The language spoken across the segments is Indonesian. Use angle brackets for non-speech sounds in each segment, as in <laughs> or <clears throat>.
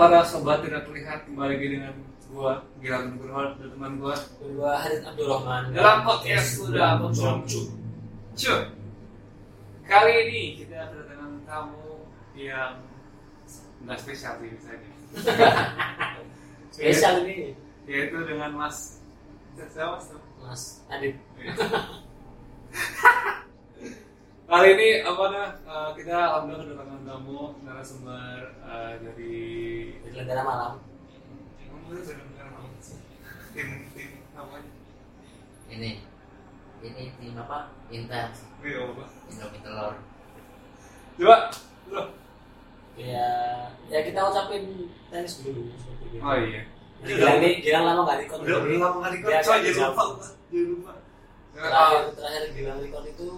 para sobat tidak terlihat kembali lagi dengan gua Gilang Nugroho dan teman gua Kedua Harit Abdurrahman dalam podcast sudah Cu. Cu. Kali ini kita kedatangan tamu yang nggak spesial sih misalnya. <laughs> Spesial ini Yaitu dengan Mas siapa Mas? Mas Adit <laughs> Kali ini apa nah eh, kita alhamdulillah kedatangan tamu narasumber eh, dari Lentera Malam tim tim namanya ini ini tim apa intens Iya, apa? Indomie telur Coba, bro. ya ya kita ucapin tenis dulu. Oh iya. Gilang nih Gilang lama nggak record Udah udah lama kok. Ya, Coba jangan lupa, jangan lupa. terakhir terakhir Gilang record itu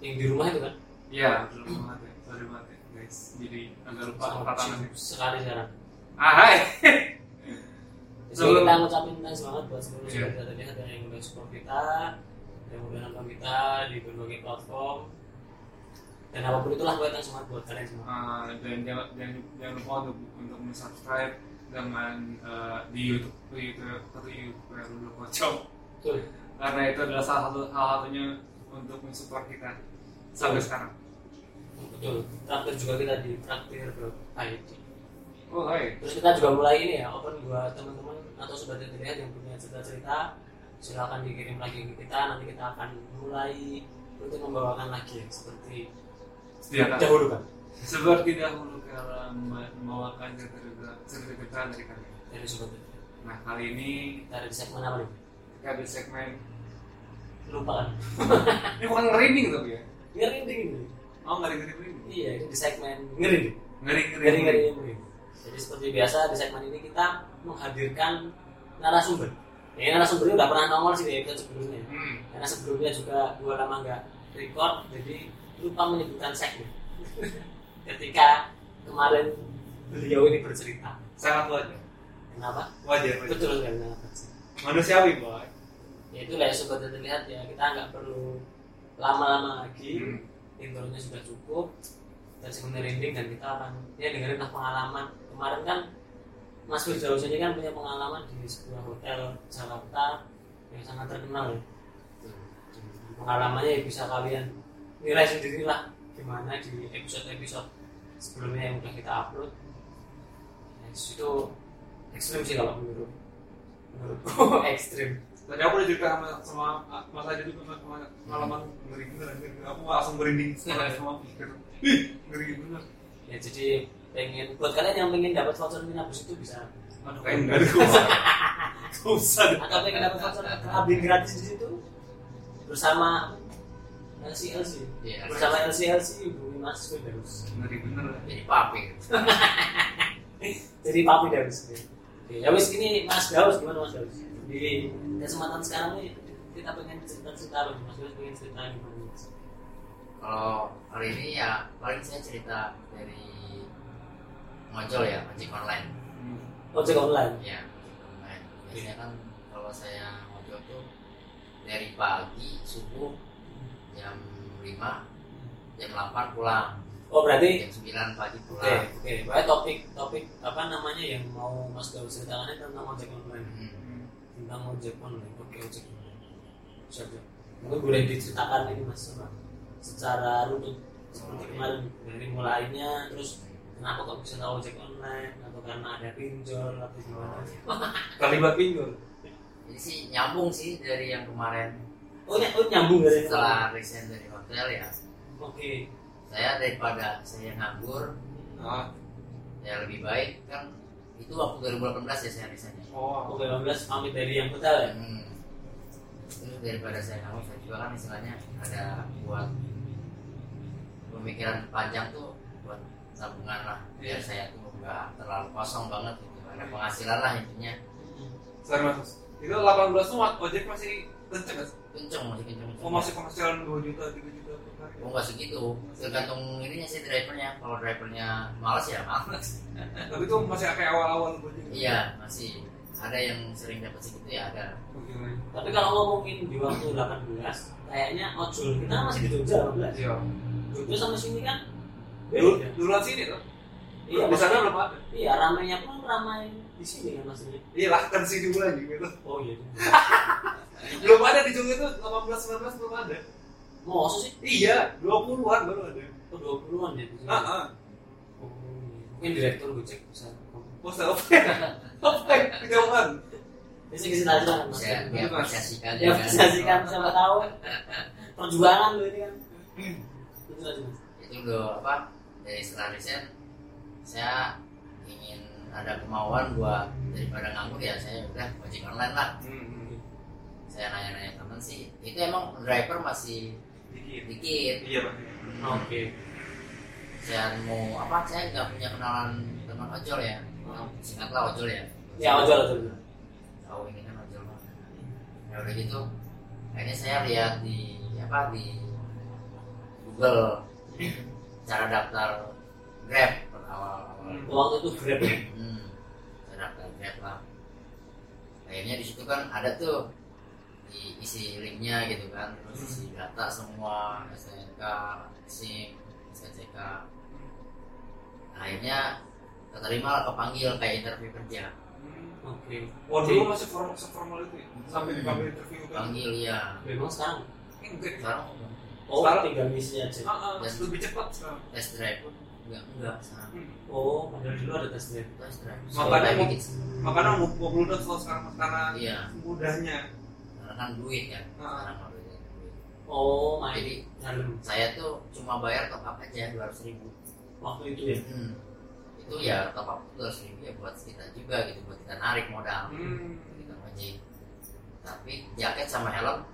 yang di rumah itu kan? Iya, lama banget ya. Sorry banget ya, guys. Jadi agak lupa sibuk sekali sekarang. Ah, hai. <laughs> Jadi Sebelum- kita ngucapin thanks banget buat seluruh Iya. sobat kita lihat yang udah support kita yang udah nonton kita di berbagai platform. Dan apa pun itulah gue thanks banget buat kalian semua. Ah, dan jangan jangan jangan lupa untuk untuk subscribe dengan eh, di YouTube di YouTube atau YouTube yang dulu kocok. Karena itu adalah salah satu salah satunya untuk mensupport kita sampai sekarang. betul traktir juga kita di traktir IT Oh, hai. terus kita juga mulai ini ya open buat teman-teman atau sobat terlihat yang punya cerita-cerita silakan dikirim lagi ke kita nanti kita akan mulai untuk membawakan lagi yang seperti Sediakan. dahulu kan Seperti dahulu kalau membawakan cerita cerita dari kalian. dari sobat. Nah kali ini kita ada di segmen apa nih kita ada segmen lupa kan <laughs> ini bukan ngerinding tapi ya? Ngeri ngeri Oh ngeri ngeri ngeri iya di segmen ngeri ngeri ngeri ngeri ngeri jadi seperti biasa di segmen ini kita menghadirkan narasumber ya narasumbernya udah pernah nongol sih di episode sebelumnya Hmm. karena sebelumnya juga dua lama nggak record jadi lupa menyebutkan segmen <laughs> ketika kemarin beliau ini bercerita Sangat wajar. kenapa Wajar. wajar. betul kan kenapa Manusiawi boy. ya itulah ya sobat terlihat ya kita nggak perlu lama-lama lagi Hmm. intronya sudah cukup dan segmen rending dan kita akan ya dengerin lah pengalaman. Kemarin kan Mas Firdaus ini kan punya pengalaman di sebuah hotel Jakarta yang sangat terkenal ya. Pengalamannya ya bisa kalian nilai sendiri lah gimana di episode-episode sebelumnya yang udah kita upload. Ya, itu ekstrim sih kalau menurut menurutku <laughs> ekstrim Tadi aku udah cerita sama, sama Mas juga sama pengalaman ngeri bener. Aku langsung merinding sama sama pikir. Ih, ngeri bener. ya jadi pengen buat kalian yang pengen dapat voucher minabus itu bisa. Aduh, kayak enggak ada usah atau pengen dapat voucher kabin gratis di situ? Bersama LCLC Iya, bersama LCLC hubungi Mas Firdaus Ngeri bener. jadi papi. <laughs> Jadi papi Daus Oke, ya wis ini Mas Daus gimana Mas Daus di kesempatan sekarang nih kita pengen cerita cerita apa? Mas Daus pengen cerita gimana kalau kali ini ya paling saya cerita dari ngojol ya ojek online. Ojek online? Ya ojek online. Biasanya kan kalau saya ngojol tuh dari pagi subuh jam 5 jam 8 pulang. Oh berarti jam 9 pagi oke pulang. Oke Pokoknya topik topik apa namanya yang mau Mas Daus ceritakan tentang ojek online. Hmm. Tentang ojek online oke ojek online. Siapa? Mungkin boleh diceritakan ini mas apa secara runtut seperti kemarin dari mulainya terus kenapa kok bisa tahu ojek online? Atau karena ada pinjol atau gimana? <laughs> Kalimat pinjol. ini sih nyambung sih dari yang kemarin. Oh, ny- oh nyambung dari setelah resign dari hotel ya. Oke. Saya daripada saya nganggur Ah. ya lebih baik kan itu waktu 2018 ya saya resign Oh. oke 15 pamit dari yang hotel ya hmm. itu daripada saya nganggur saya juga kan istilahnya ada buat pemikiran panjang tuh buat tabungan lah biar Iya. saya tuh nggak terlalu kosong banget gitu ada penghasilan lah intinya Sorry mas. Itu 18 tuh ojek masih kenceng kan? kenceng masih kenceng Oh masih penghasilan 2 juta, 3 juta hari. Oh nggak segitu, tergantung ininya sih drivernya. Kalau drivernya malas ya malas. Tapi itu masih kayak awal-awal gojek. iya masih ada yang sering dapat segitu ya ada. Tapi kalau ngomongin di waktu 18 kayaknya ojol kita masih di Jogja 18 Iya. Jogja sama sini kan Dulu, beda duluan sini tuh. Iya, di sana belum ada Iya, ramainya pun ramai di sini kan maksudnya. iya lah kan sini pula juga itu Oh iya. <laughs> belum ada di Jogja itu 18 19 belum ada Mau sih? iya 20-an baru ada Oh, 20-an ya. Oh, iya. Mungkin direktur Gojek bisa. oh apa apa kejauhan Bisa kisah aja lah, Mas. apresiasikan Ya, apresiasikan siapa tahu. Perjuangan lo ini kan. Itu aja, itu udah apa dari setelah riset saya ingin ada kemauan buat daripada nganggur ya saya udah ojek online lah hmm. saya nanya-nanya temen sih itu emang driver masih dikit. Dikit. Iya pak. Oke. saya mau apa? Saya nggak punya kenalan teman ojol ya. Singkatlah ojol ya. Ya, ojol ojol. tahu ini kan ojol mah. ya udah gitu. Akhirnya saya lihat di apa di Google. Cara daftar Grab awal awal Waktu itu Grab ya. hmm, saya daftar Grab lah. Akhirnya di situ kan ada tuh diisi linknya gitu kan terus isi data semua STNK SIM SKCK akhirnya keterima lah kepanggil kayak interview kerja Oke. Wah dulu masih formal seformal itu ya? Sampai dipanggil interview kan? panggil ya Memang sekarang. Eh, Enggak. sekarang Oh, Sekarang- tinggal misi aja. Ah, ah, Dan- lebih cepat sekarang. test drive pun enggak enggak sekarang Hmm. Oh, padahal dulu ada tes drive. test drive Makanya mau- Makanya mau kalau sekarang karena iya mudahnya. Karena duit kan Ah. sekarang mah duit. Oh, main jadi dalam saya tuh cuma bayar top up aja dua ratus ribu waktu itu ya. hmm. itu ya top up dua ratus ribu ya buat kita juga gitu buat kita narik modal Hmm. kita ojek tapi jaket sama helm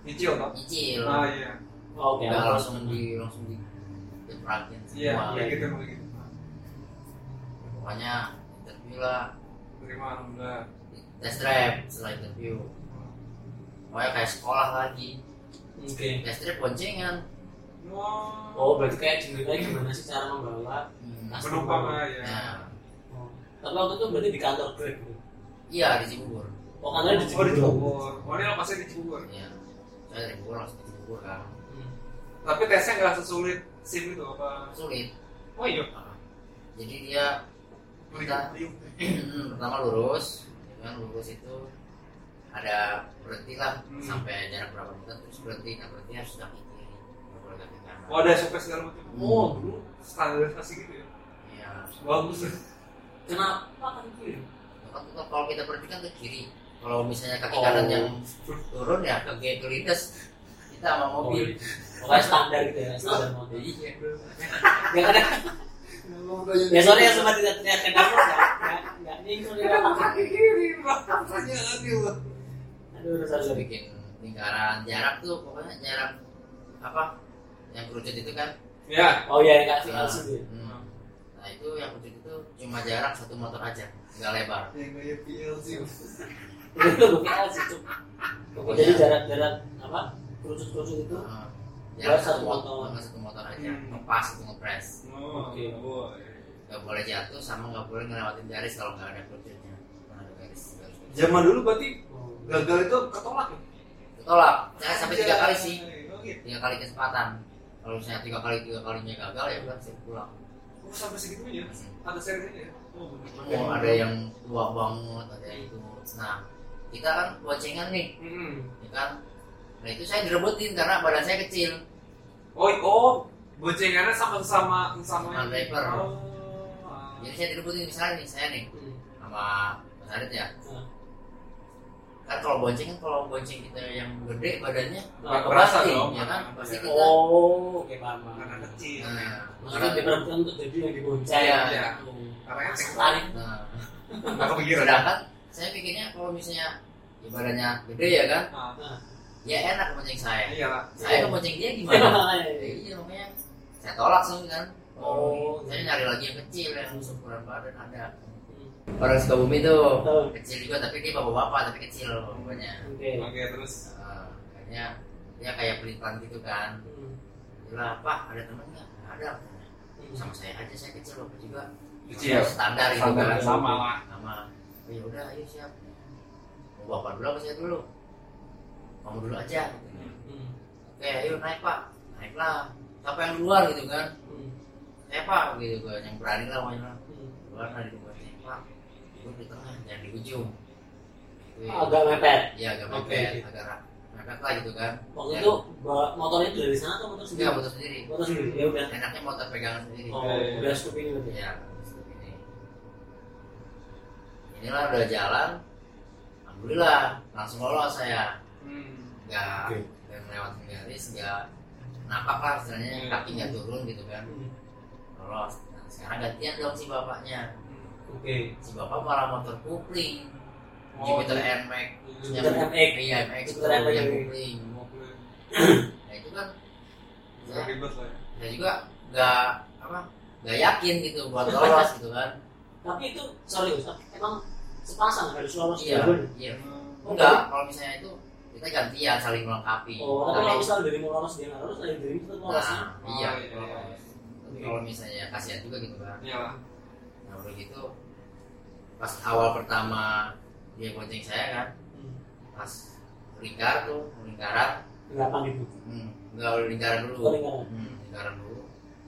Nyicil kan? nyicil Ah iya. Oh, aku- langsung di langsung di diperhatiin Iya, semua kayak gitu kayak gitu. pokoknya interview lah Terima alhamdulillah. test drive setelah interview pokoknya kayak sekolah lagi Oke. test drive boncengan Wah. Oh, berarti kayak ceritanya gimana sih cara membawa hmm. Penumpang ya. nah, Oh. Tapi waktu itu berarti di kantor Grab iya di Cibubur Oh, kantornya di Oh di Cibubur. Cibubur. Oh ini lokasinya di Cibubur. iya saya dari Cibubur langsung ke Cibubur kan Hmm. Tapi tesnya nggak sesulit SIM itu apa? sulit Oh iya. Nah, jadi dia kita <clears throat> pertama lurus dengan lurus itu ada berhenti lah Hmm. sampai jarak berapa meter terus berhenti nah berhenti harus kaki kaki kanan Oh ada SOP segala macam. Hmm. Oh dulu standarisasi gitu ya. iya Bagus. Kenapa kan kiri? Kalau kita- kalau kita berhenti kan ke kiri kalau misalnya kaki Oh. kanan yang turun ya ke ke lintas kita sama mobil Pokoknya standar gitu ya, standar motor. iya Ya kan? Ya sorry ya sempat tidak terlihat ke kamu ya. Enggak nyinggung dalam. Kaki kiri. Pertanyaan nih Aduh, terus sorry. bikin lingkaran jarak tuh pokoknya jarak apa yang kerucut itu kan Ya. Oh iya, enggak sih nah, langsung ya. hmm. nah itu yang kerucut itu cuma jarak satu motor aja nggak lebar Yang kayak PLC. Itu bukan sih, Cuk. Oke, jadi jarak-jarak apa? Kerucut-kerucut itu Nah, Jarak jarak satu satu motor satu motor aja Hmm. ngepas itu ngepres Oh, Oke. oh, nggak boleh jatuh sama nggak boleh ngelewatin garis kalau nggak ada kerucutnya Nah, ada garis garis Zaman dulu berarti. Gagal itu ketolak ya? ketolak saya sampai tiga kali sih gitu. tiga kali kesempatan kalau misalnya tiga kali tiga kalinya gagal ya udah saya pulang Oh, sampai segitunya. Ada serinya ya? Oh, oh ada yang tua banget ada yang itu nah kita kan boncengan nih Hmm. ya kan nah itu saya direbutin karena badan saya kecil Oh, oh, boncengannya sama sama sama Sama driver. Oh. jadi saya direbutin misalnya nih saya nih Hmm. sama Mas Arit ya Hmm. Kan kalau bonceng kan kalau bonceng kita yang gede badannya Nggak ke berasa pasti, dong. ya kan pasti Iya. kita Oh, oke paham. paham. Karena kecil. nah, Maksudnya untuk jadi yang dibonceng. Iya. Iya. Oh. Karena yang sektor. Tarik. nah Nggak kepikiran. sedangkan saya pikirnya kalau misalnya ya badannya gede ya kan Nah, ya enak bonceng saya iya saya kan bonceng dia <laughs> Iya, gimana makanya. Ya, iya makanya saya tolak sih kan Oh. saya nyari lagi yang kecil yang ukuran badan ada. Orang Sukabumi tuh Tahu. kecil juga tapi dia bapak-bapak tapi kecil pokoknya Oke. Oke, terus Nah, akhirnya dia kayak pelituan gitu kan Hmm. bilang pak ada temen nggak "Nggak ada. Hmm. sama saya aja saya kecil bapak juga kecil. standar itu Standar kan sama lah. sama "Oh, ya udah ayo siap mau bapak dulu apa saya dulu kamu dulu aja Hmm. oke ayo naik pak naiklah siapa yang duluan gitu kan Hmm. eh pak gitu gue yang berani lah pokoknya Hmm. keluar dari rumahnya pak duduk di tengah jangan di ujung Gitu. agak mepet iya agak mepet oke. agak ra- mepet lah gitu kan waktu Ya. itu motornya itu dari sana atau motor sendiri Enggak motor sendiri motor sendiri ya udah enaknya motor pegangan sendiri oh Iya. udah scoop ini berarti Iya, seperti ini. Inilah udah jalan, alhamdulillah langsung lolos saya. Hmm. Nggak Oke. nggak melewati garis, nggak napak lah istilahnya Iya. kaki nggak turun gitu kan, Hmm. lolos. Nah, sekarang gantian dong si bapaknya. Oke Si bapak malah motor kupling, Oh, Jupiter iya. NMAX. Jupiter Yang- MX. Iya MX Jupiter NMAX. yang kupling. Mobil. Nah itu kan saya, ya. saya juga nggak apa nggak yakin gitu buat lolos gitu kan. tapi itu sorry Gus emang sepasang harus lolos Iya, iya. Oh, Enggak, kalau misalnya itu kita gantian saling melengkapi. oh kalau misalnya dari mau lolos dia nggak lolos dari dari itu lolos ya nah, Oh, iya. iya, iya. Tapi kalau misalnya kasihan juga gitu kan. Iya lah. Nah udah gitu pas awal pertama dia bonceng saya kan, Hmm. pas lingkar tuh, lingkaran, delapan ribu hmm, enggak lingkaran dulu, Oh, lingkaran. Hmm, lingkaran dulu,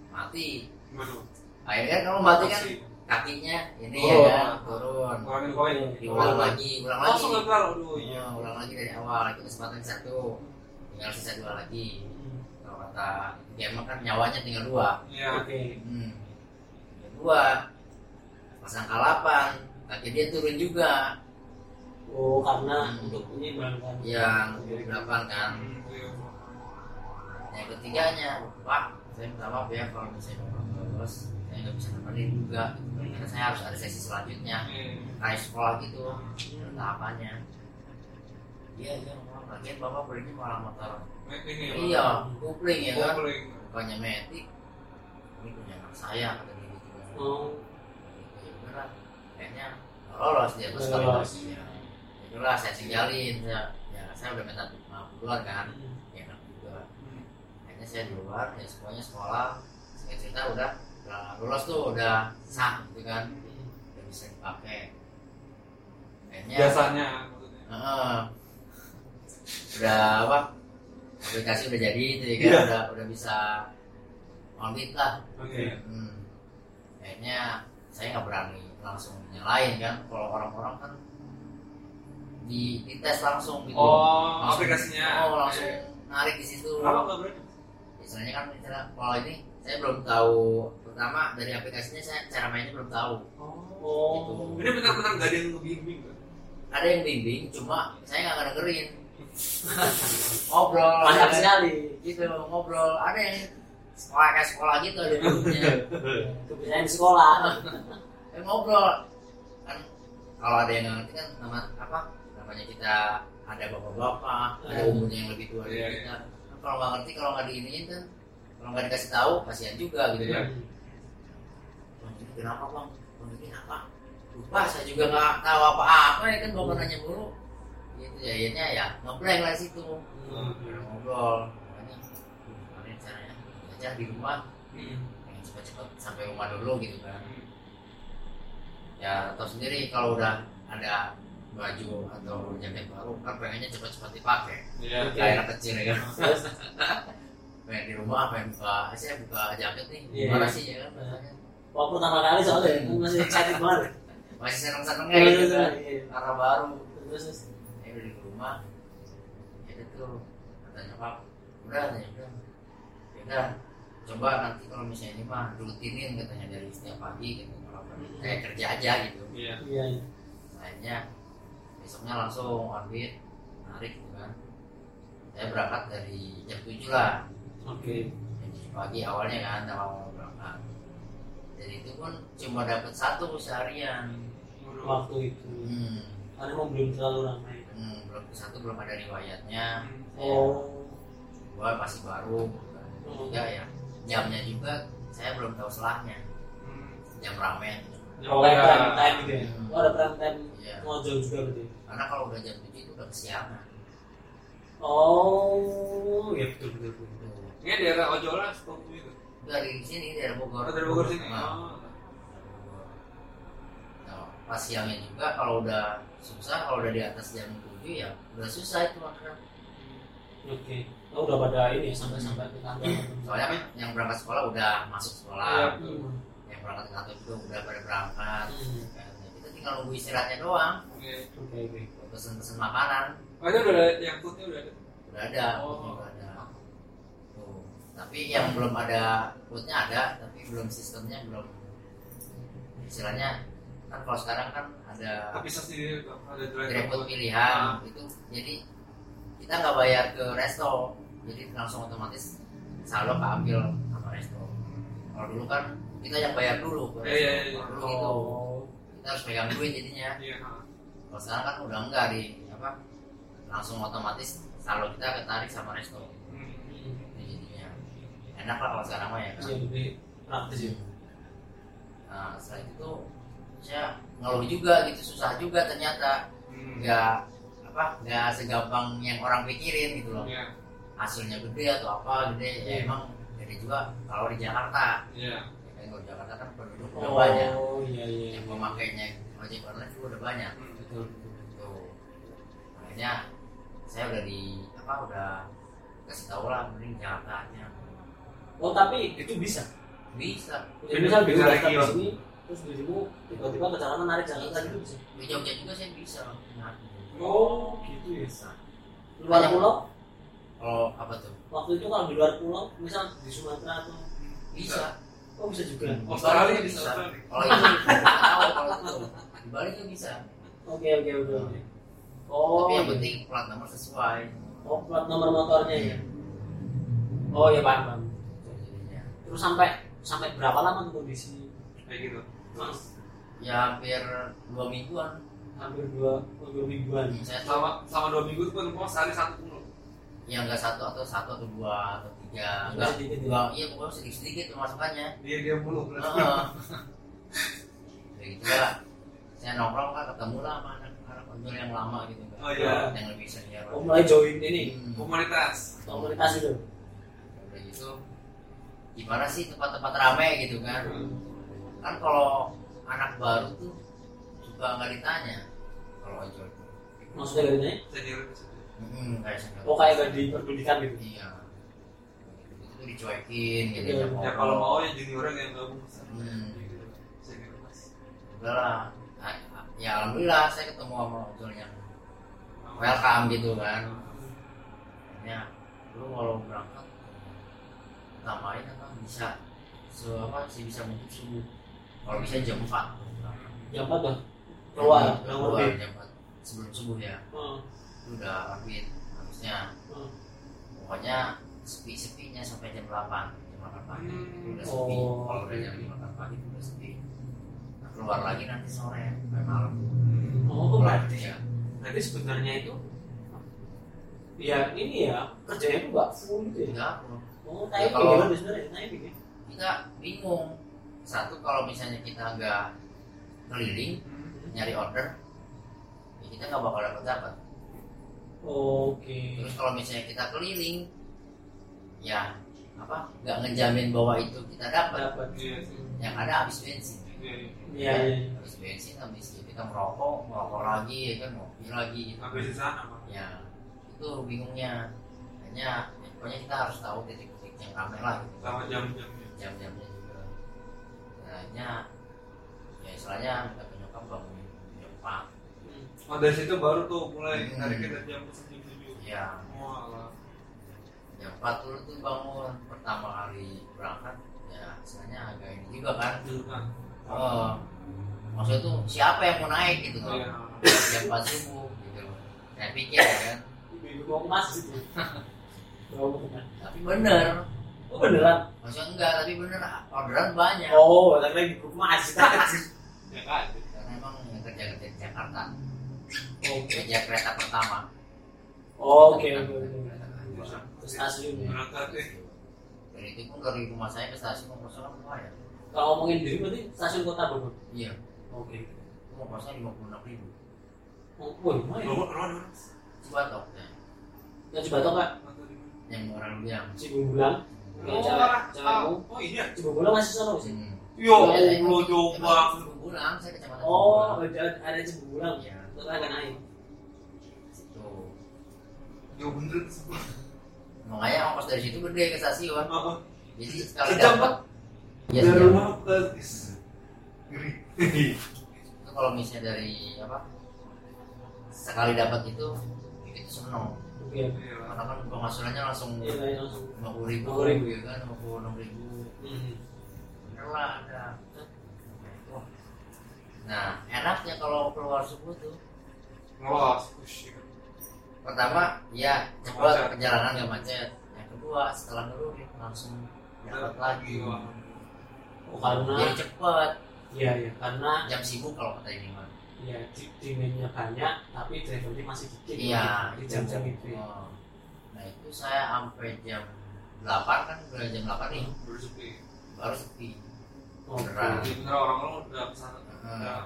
mati. Waduh. Akhirnya kan kalau mati kan kakinya ini Oh. ya kan turun, Ngurangin poin. diulang lagi, ulang lagi, Langsung. Aduh, iya. Iya, ulang lagi dari awal itu kesempatan satu, tinggal sisa dua lagi. Hmm. kalau kata game kan nyawanya tinggal dua Iya. oke hmm. Yang dua pasang kalapan dia turun juga. Oh karena Hmm. untuk ini berangkat. Yang delapan kan. Hmm, iya. yang ketiganya pak saya minta maaf ya kalau misalnya lolos saya nggak bisa nemenin juga. Gitu. karena saya harus ada sesi selanjutnya. Iya. kayak sekolah gitu tahapannya. Iya iya lagian bapak belinya malah motor. Ini ya, iya kupling ya kan? Bukannya metik. Ini punya anak saya kata dia gitu oh. Ya udah lah. kayaknya lolos dia terus lolos. ya itulah saya saya ya saya udah minta maaf duluan kan Hmm. ya enak juga Hmm. akhirnya saya di luar ya semuanya sekolah saya cerita udah udah lulus tuh udah sah gitu kan udah bisa dipakai akhirnya Jasanya maksudnya. Heeh. udah apa aplikasi udah jadi itu ya kan Iya. udah udah bisa audit lah Oke. Hmm. Kayaknya saya nggak berani langsung nyalain kan. Kalau orang-orang kan di dites langsung gitu. Oh, Langsung- aplikasinya. Oh, langsung Oke. narik di situ. Kenapa nggak berani? Misalnya kan misalnya kalau ini saya belum tahu pertama dari aplikasinya saya cara mainnya belum tahu. oh Ini benar-benar nggak ada yang ngebimbing kan? Ada yang bimbing, cuma saya nggak dengerin. <laughs> ngobrol, banyak ya. sekali gitu ngobrol. Ada yang sekolah kayak sekolah gitu ada grupnya. <laughs> kebiasaan di sekolah <laughs> ya, ngobrol. Kan kalau ada yang ngerti kan nama apa namanya kita ada bapak-bapak ada Hmm. umurnya yang lebih tua dari Iya, kita. Kan kalau nggak ngerti kalau nggak diiniin kan kalau nggak dikasih tahu kasihan juga gitu Iya. kan. Bang ini kenapa bang? Bang ini apa? Lupa saya juga nggak tahu apa-apa ya kan bapak nanya mulu. Gitu ya akhirnya ya ngeblank lah situ. Hmm. Ngobrol makanya "Duh, gimana caranya? Aja di rumah. Hmm. pengen cepat-cepat sampai rumah dulu gitu kan ya atau sendiri kalau udah ada baju atau jaket baru kan pengennya cepat-cepat dipakai. Iya. Oke. kayak anak kecil ya kan. Pengen <laughs> di rumah pengen buka saya buka jaket nih Iya. gimana sih ya kan rasanya? Waktu pertama kali soalnya kan masih excited banget <laughs> masih seneng-senengnya gitu kan? Iya. karena baru. Terus ya udah di rumah ya itu katanya pak udah ya udah. Ya udah coba nanti kalau misalnya ini mah rutinin katanya dari setiap pagi gitu kayak kerja aja gitu. Iya. iya iya. akhirnya besoknya langsung orbit narik gitu kan. Saya berangkat dari jam 7 lah. Oke. Jam 7 pagi awalnya kan awal berangkat. Jadi itu pun cuma dapat satu seharian. Waktu itu. Hmm, karena emang belum terlalu ramai. Hmm, belum satu belum ada riwayatnya. Oh. Dua masih baru. Kan. tiga ya jamnya juga saya belum tahu selahnya Hmm. jam ramen oh kayak prime time gitu ya oh ada prime time Iya. ngojol juga berarti karena kalau udah jam 7 itu udah kesiangan oh ya betul betul betul Tuh. Ini daerah Ojola seperti itu. dari sini dari Bogor Oh, dari Bogor sini. Nah, Oh. Nah, pas siangnya juga kalau udah susah kalau udah di atas jam 7 ya udah susah itu makan oke oh, udah pada ini ya, sampai sampai ke kantor soalnya kan yang berangkat sekolah udah masuk sekolah Iya. Hmm. Berangkat ke kantor juga udah pada berangkat Hmm. kan. kita tinggal nunggu istirahatnya doang Oke. oke oke pesen-pesen makanan Oh, itu udah ada yang foodnya udah ada. udah ada Oh. udah ada Tuh. tapi yang belum ada foodnya ada tapi belum sistemnya belum istilahnya kan kalau sekarang kan ada Tapi sendiri ada driver. Pilihan Ah. itu jadi kita nggak bayar ke resto jadi langsung otomatis saldo keambil sama resto kalau dulu kan kita yang bayar dulu ke Iya, iya, resto iya. Kalau dulu gitu oh kita harus pegang duit jadinya Iya. ha. kalau sekarang kan udah enggak di apa langsung otomatis saldo kita ketarik sama resto Hmm. Jadinya enak lah kalau sekarang mah ya kan iya lebih praktis ya nah setelah itu tuh saya ngeluh juga gitu susah juga ternyata Hmm. nggak apa nggak segampang yang orang pikirin gitu loh Iya. hasilnya gede atau apa gede ya Iya. emang gede juga kalau di Jakarta Iya. Ya kan kalau di Jakarta kan penduduk udah oh banyak iya iya. Yang memakainya ojek online juga udah banyak. Hmm. betul. Tuh makanya saya udah di apa udah kasih tahu lah mending Jakarta aja oh tapi itu bisa? Bisa. Jadi Bisa daftar lagi, sini terus dirimu tiba-tiba ke jalan narik Jakarta gitu bisa? Di Jogja juga saya bisa. Nah, oh gitu ya? Bisa. Luar pulau? Kalau apa tuh? Waktu itu kalau di luar pulau misal di Sumatera atau bisa oh bisa juga? Hmm. Australia bisa. bisa. Australia. kalau itu kalau itu. Di Bali juga bisa. Oke oke oke oke. Oh tapi yang iya. penting plat nomor sesuai. Oh plat nomor motornya ya? Oh iya paham paham. Jadinya terus sampai sampai berapa lama kondisi? Kayak gitu. Mas, ya hampir dua mingguan. Hampir dua dua mingguan. Saya Selama selama dua minggu tuh penumpang sehari satu pulau. ya nggak satu atau satu atau dua atau tiga Nggak enggak. sedikit ya? dua iya pokoknya sedikit sedikit pemasukannya Dia dia mulu. Heeh. <laughs> ya gitu lah. Saya nongkrong kan ketemu lah sama anak anak yang lama gitu. Kan Oh, iya. yang lebih senior. Oh mulai join ini. Hmm. Komunitas. komunitas itu. Udah gitu. Gimana sih tempat-tempat rame gitu kan? Kan kalau anak baru tuh suka nggak ditanya kalau ojol. Tuh maksudnya gak ditanya Senior. hmm, kayak senior. Oh kayak gak diperdulikan gitu? Iya tuh dicuekin gitu Iya. ya Ya kalau mau ya juniornya yang gabung. Hmm. Senior mas. udah lah. Ah, ah, ya alhamdulillah saya ketemu sama ojol yang welcome gitu kan. Ya lu kalau berangkat tambahin apa? Bisa se apa sih bisa mungkin subuh. Kalau bisa jam 4 jam apa tuh? Keluar? Keluar jam 4 sebelum subuh ya. Itu udah orbit harusnya oh. pokoknya sepi sepinya sampai jam 8 jam 8 pagi. Itu udah sepi. Oh. kalau udah jam 8 pagi itu udah sepi. Nah, keluar lagi nanti sore sampai malam. Oh berarti ya. Berarti sebenarnya itu ya ini ya kerjanya itu nggak full gitu ya? Enggak oh Ya, typing kalau- ya sebenarnya typing ya? Kita bingung. Satu kalau misalnya kita nggak keliling nyari order ya kita nggak bakal dapat dapat oke. Terus kalau misalnya kita keliling ya apa nggak ngejamin bahwa itu kita dapat dapat Iya. yang ada habis bensin Iya. iya. iya iya habis bensin habis ya kita merokok merokok lagi ya kan ngopi lagi gitu Habis di sana pak. ya itu bingungnya hanya ya, pokoknya kita harus tahu titik-titik yang ramai lah gitu. Sama jam-jamnya. jam-jamnya juga nah hanya ya istilahnya kita ke nyokap bangunin jam 4 Hmm. Oh dari situ baru tuh mulai Hmm. tarik kita jam jam tujuh. ya Oh 4 dulu tuh bangun pertama kali berangkat ya istilahnya agak ini juga kan. Nah, oh maksudnya tuh siapa yang mau naik gitu loh? Iya. jam 4 subuh gitu. Saya pikir ya kan. Ibu mau ya mau ke masjid. tapi bener. Oh beneran? Maksudnya enggak tapi bener orderan banyak. Oh tapi lagi ke masjid <laughs> Ya kan. karena emang kerja kerja di Jakarta. Oke kerja kereta pertama. Oke oke Kereta ke stasiun. Ya Berangkat deh. dan itu pun dari rumah saya ke stasiun mau kosong lumayan kalau ngomongin diri berarti stasiun kota Bogor? Iya. Oke. Itu mau kosong lima puluh enam ribu. Oh lumayan. Nomor nomor. Cibatok ya. Yang coba tau nggak yang orang bilang. Cibunggulang Oh, cewekmu oh iya. Cibunggulang masih sana sih? Hmm. Yo, Iya, lo coba. pulang saya kecamatan oh Cibunggulang. ada ada Cibunggulang iya. Terus agak naik. Situ. Yo bener. Makanya ongkos dari situ gede ke stasiun. Oh, oh. jadi sekali Sejam, dapat ya Dari rumah ke itu kalau misalnya dari apa sekali dapat itu itu seneng. Iya. karena kan penghasilannya langsung iya iya, lima puluh ribu, 50.000. ya kan? lima puluh enam ribu. Hmm. bener lah ada nah enaknya kalau keluar subuh tuh. Ngelos. Pertama ya cepat macet. perjalanan gak macet yang kedua setelah ngelurin langsung dapat lagi oh, karena jadi cepet iya iya karena jam sibuk kalau kata ini mah ya di- demandnya banyak tapi drivernya masih dikit iya di jam-jam itu ya. Oh. nah itu saya sampai jam 8 kan udah jam 8 nih Baru sepi. baru sepi. Beneran. Bener orang-orang udah ke sana. Udah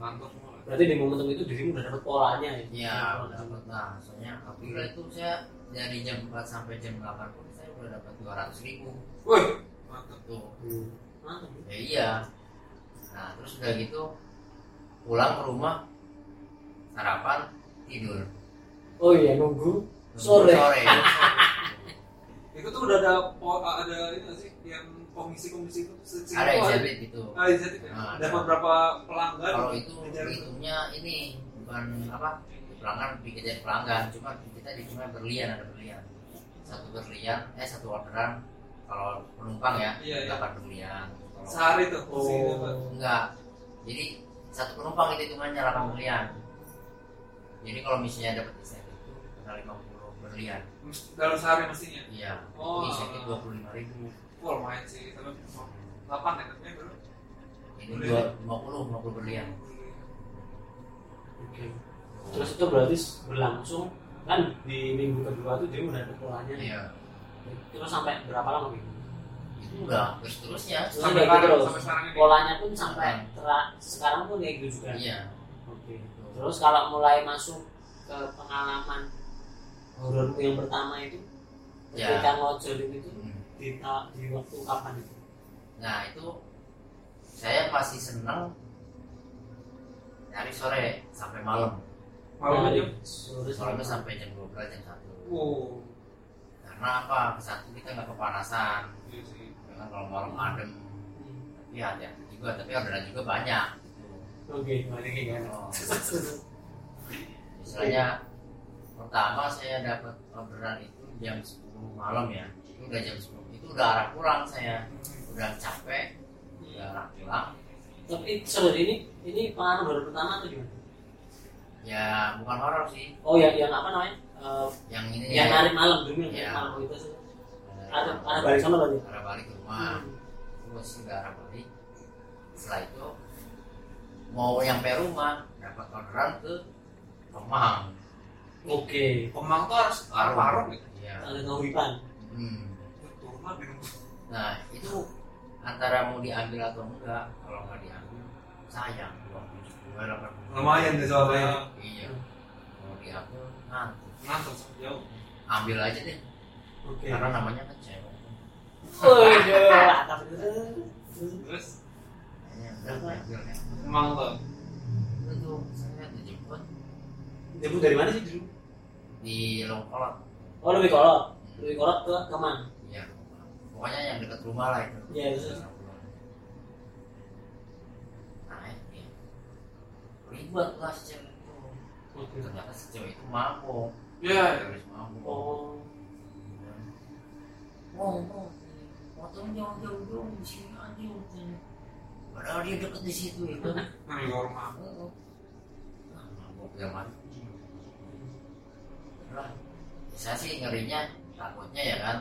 ngantor semua. Berarti di momentum itu dirimu udah dapet polanya ya Iya, udah dapat lah. Soalnya alhamdulillah itu saya dari jam 4 sampai jam 8 pun saya udah dapat 200 ribu. Wih, mantap. Tuh. Hmm. Mantap. Ya iya. Nah, terus udah gitu pulang ke rumah sarapan tidur. oh iya nunggu Nunggu Sore. Sore. <laughs> Itu tuh udah ada ada ini nggak sih yang komisi-komisi itu Ada exhibit itu. Ah, ya. Nah, Dapat ada. berapa pelanggan? Kalau itu hitungnya ini bukan apa pelanggan dikejar pelanggan, cuma kita cuma berlian ada berlian. Satu berlian, eh satu orderan kalau penumpang ya Iya, iya. dapat berlian. Kalau Sehari tuh. Oh. Enggak. Jadi satu penumpang itu hitungannya 8 berlian. Jadi kalau misalnya dapat insentif itu kena 50 berlian. Dalam sehari mestinya. Iya. Oh. Itu insentif 25 ribu. Wah, lumayan sih. Tapi 8 ya katanya baru. Ini dua- 50 50 berlian. oke terus itu berarti berlangsung kan di minggu kedua tuh dia udah dapet polanya. Iya. terus sampai berapa lama gitu Itu udah terus terusnya. Terus Sampai kayak gitu terus. sampai sekarang ini. polanya pun sampai tera- sekarang pun kayak gitu juga Iya. oke terus kalau mulai masuk ke pengalaman horormu yang pertama itu Ya. ketika ngojolin itu Hmm. Di, di waktu kapan itu Nah itu saya masih seneng dari sore sampai malam. Malam aja. sore Soalnya sampai sampai jam 12 jam 1 Wow. Karena apa? Satu kita nggak kepanasan. Iya sih. Ya kan kalau malam adem. Hmm. Tapi hati-hati juga. Tapi orderan juga banyak. Oke balik kan Oh. Misalnya pertama saya dapat orderan itu jam 10 malam ya. Itu udah jam 10. Itu udah arah pulang saya. Udah capek. Udah arah pulang. tapi saudara ini ini pengalaman horor pertama atau gimana Ya bukan horor sih. oh yang yang apa namanya Eh, Yang ini yang ya. malam dulu yang narik malam itu sih. Ada ada balik sama berarti arah balik ke rumah Hmm. terus udah arah balik setelah itu mau nyampe rumah dapat orderan ke Kemang oke Kemang tuh harus arah warung gitu. iya ada nguripan hmm. Nah itu antara mau diambil atau enggak kalau nggak diambil sayang uang tujuh puluh delapan puluh Lumayan deh soalnya. iya mau diambil nanti Ngantor sampai jauh. ambil aja deh oke karena namanya kan cewek. Terus ya Kemang tuh. itu tuh saya dijemput Jemput dari mana sih dulu? di Longkolot Oh lebih kolot, lebih kolot ke Kemang. Iya, pokoknya yang dekat rumah lah itu. Iya? Naik ya. Ribet lah si cewek itu. Oke. Ternyata si cewek itu mabuk. Ya, Terus mabuk. Oh, Mau, mau. Potong jauh jauh jauh di sini aja. katanya. Padahal dia deket di situ itu. <laughs> Nah, di rumah. Nah, mabuk zaman. Lah, saya sih ngerinya takutnya ya kan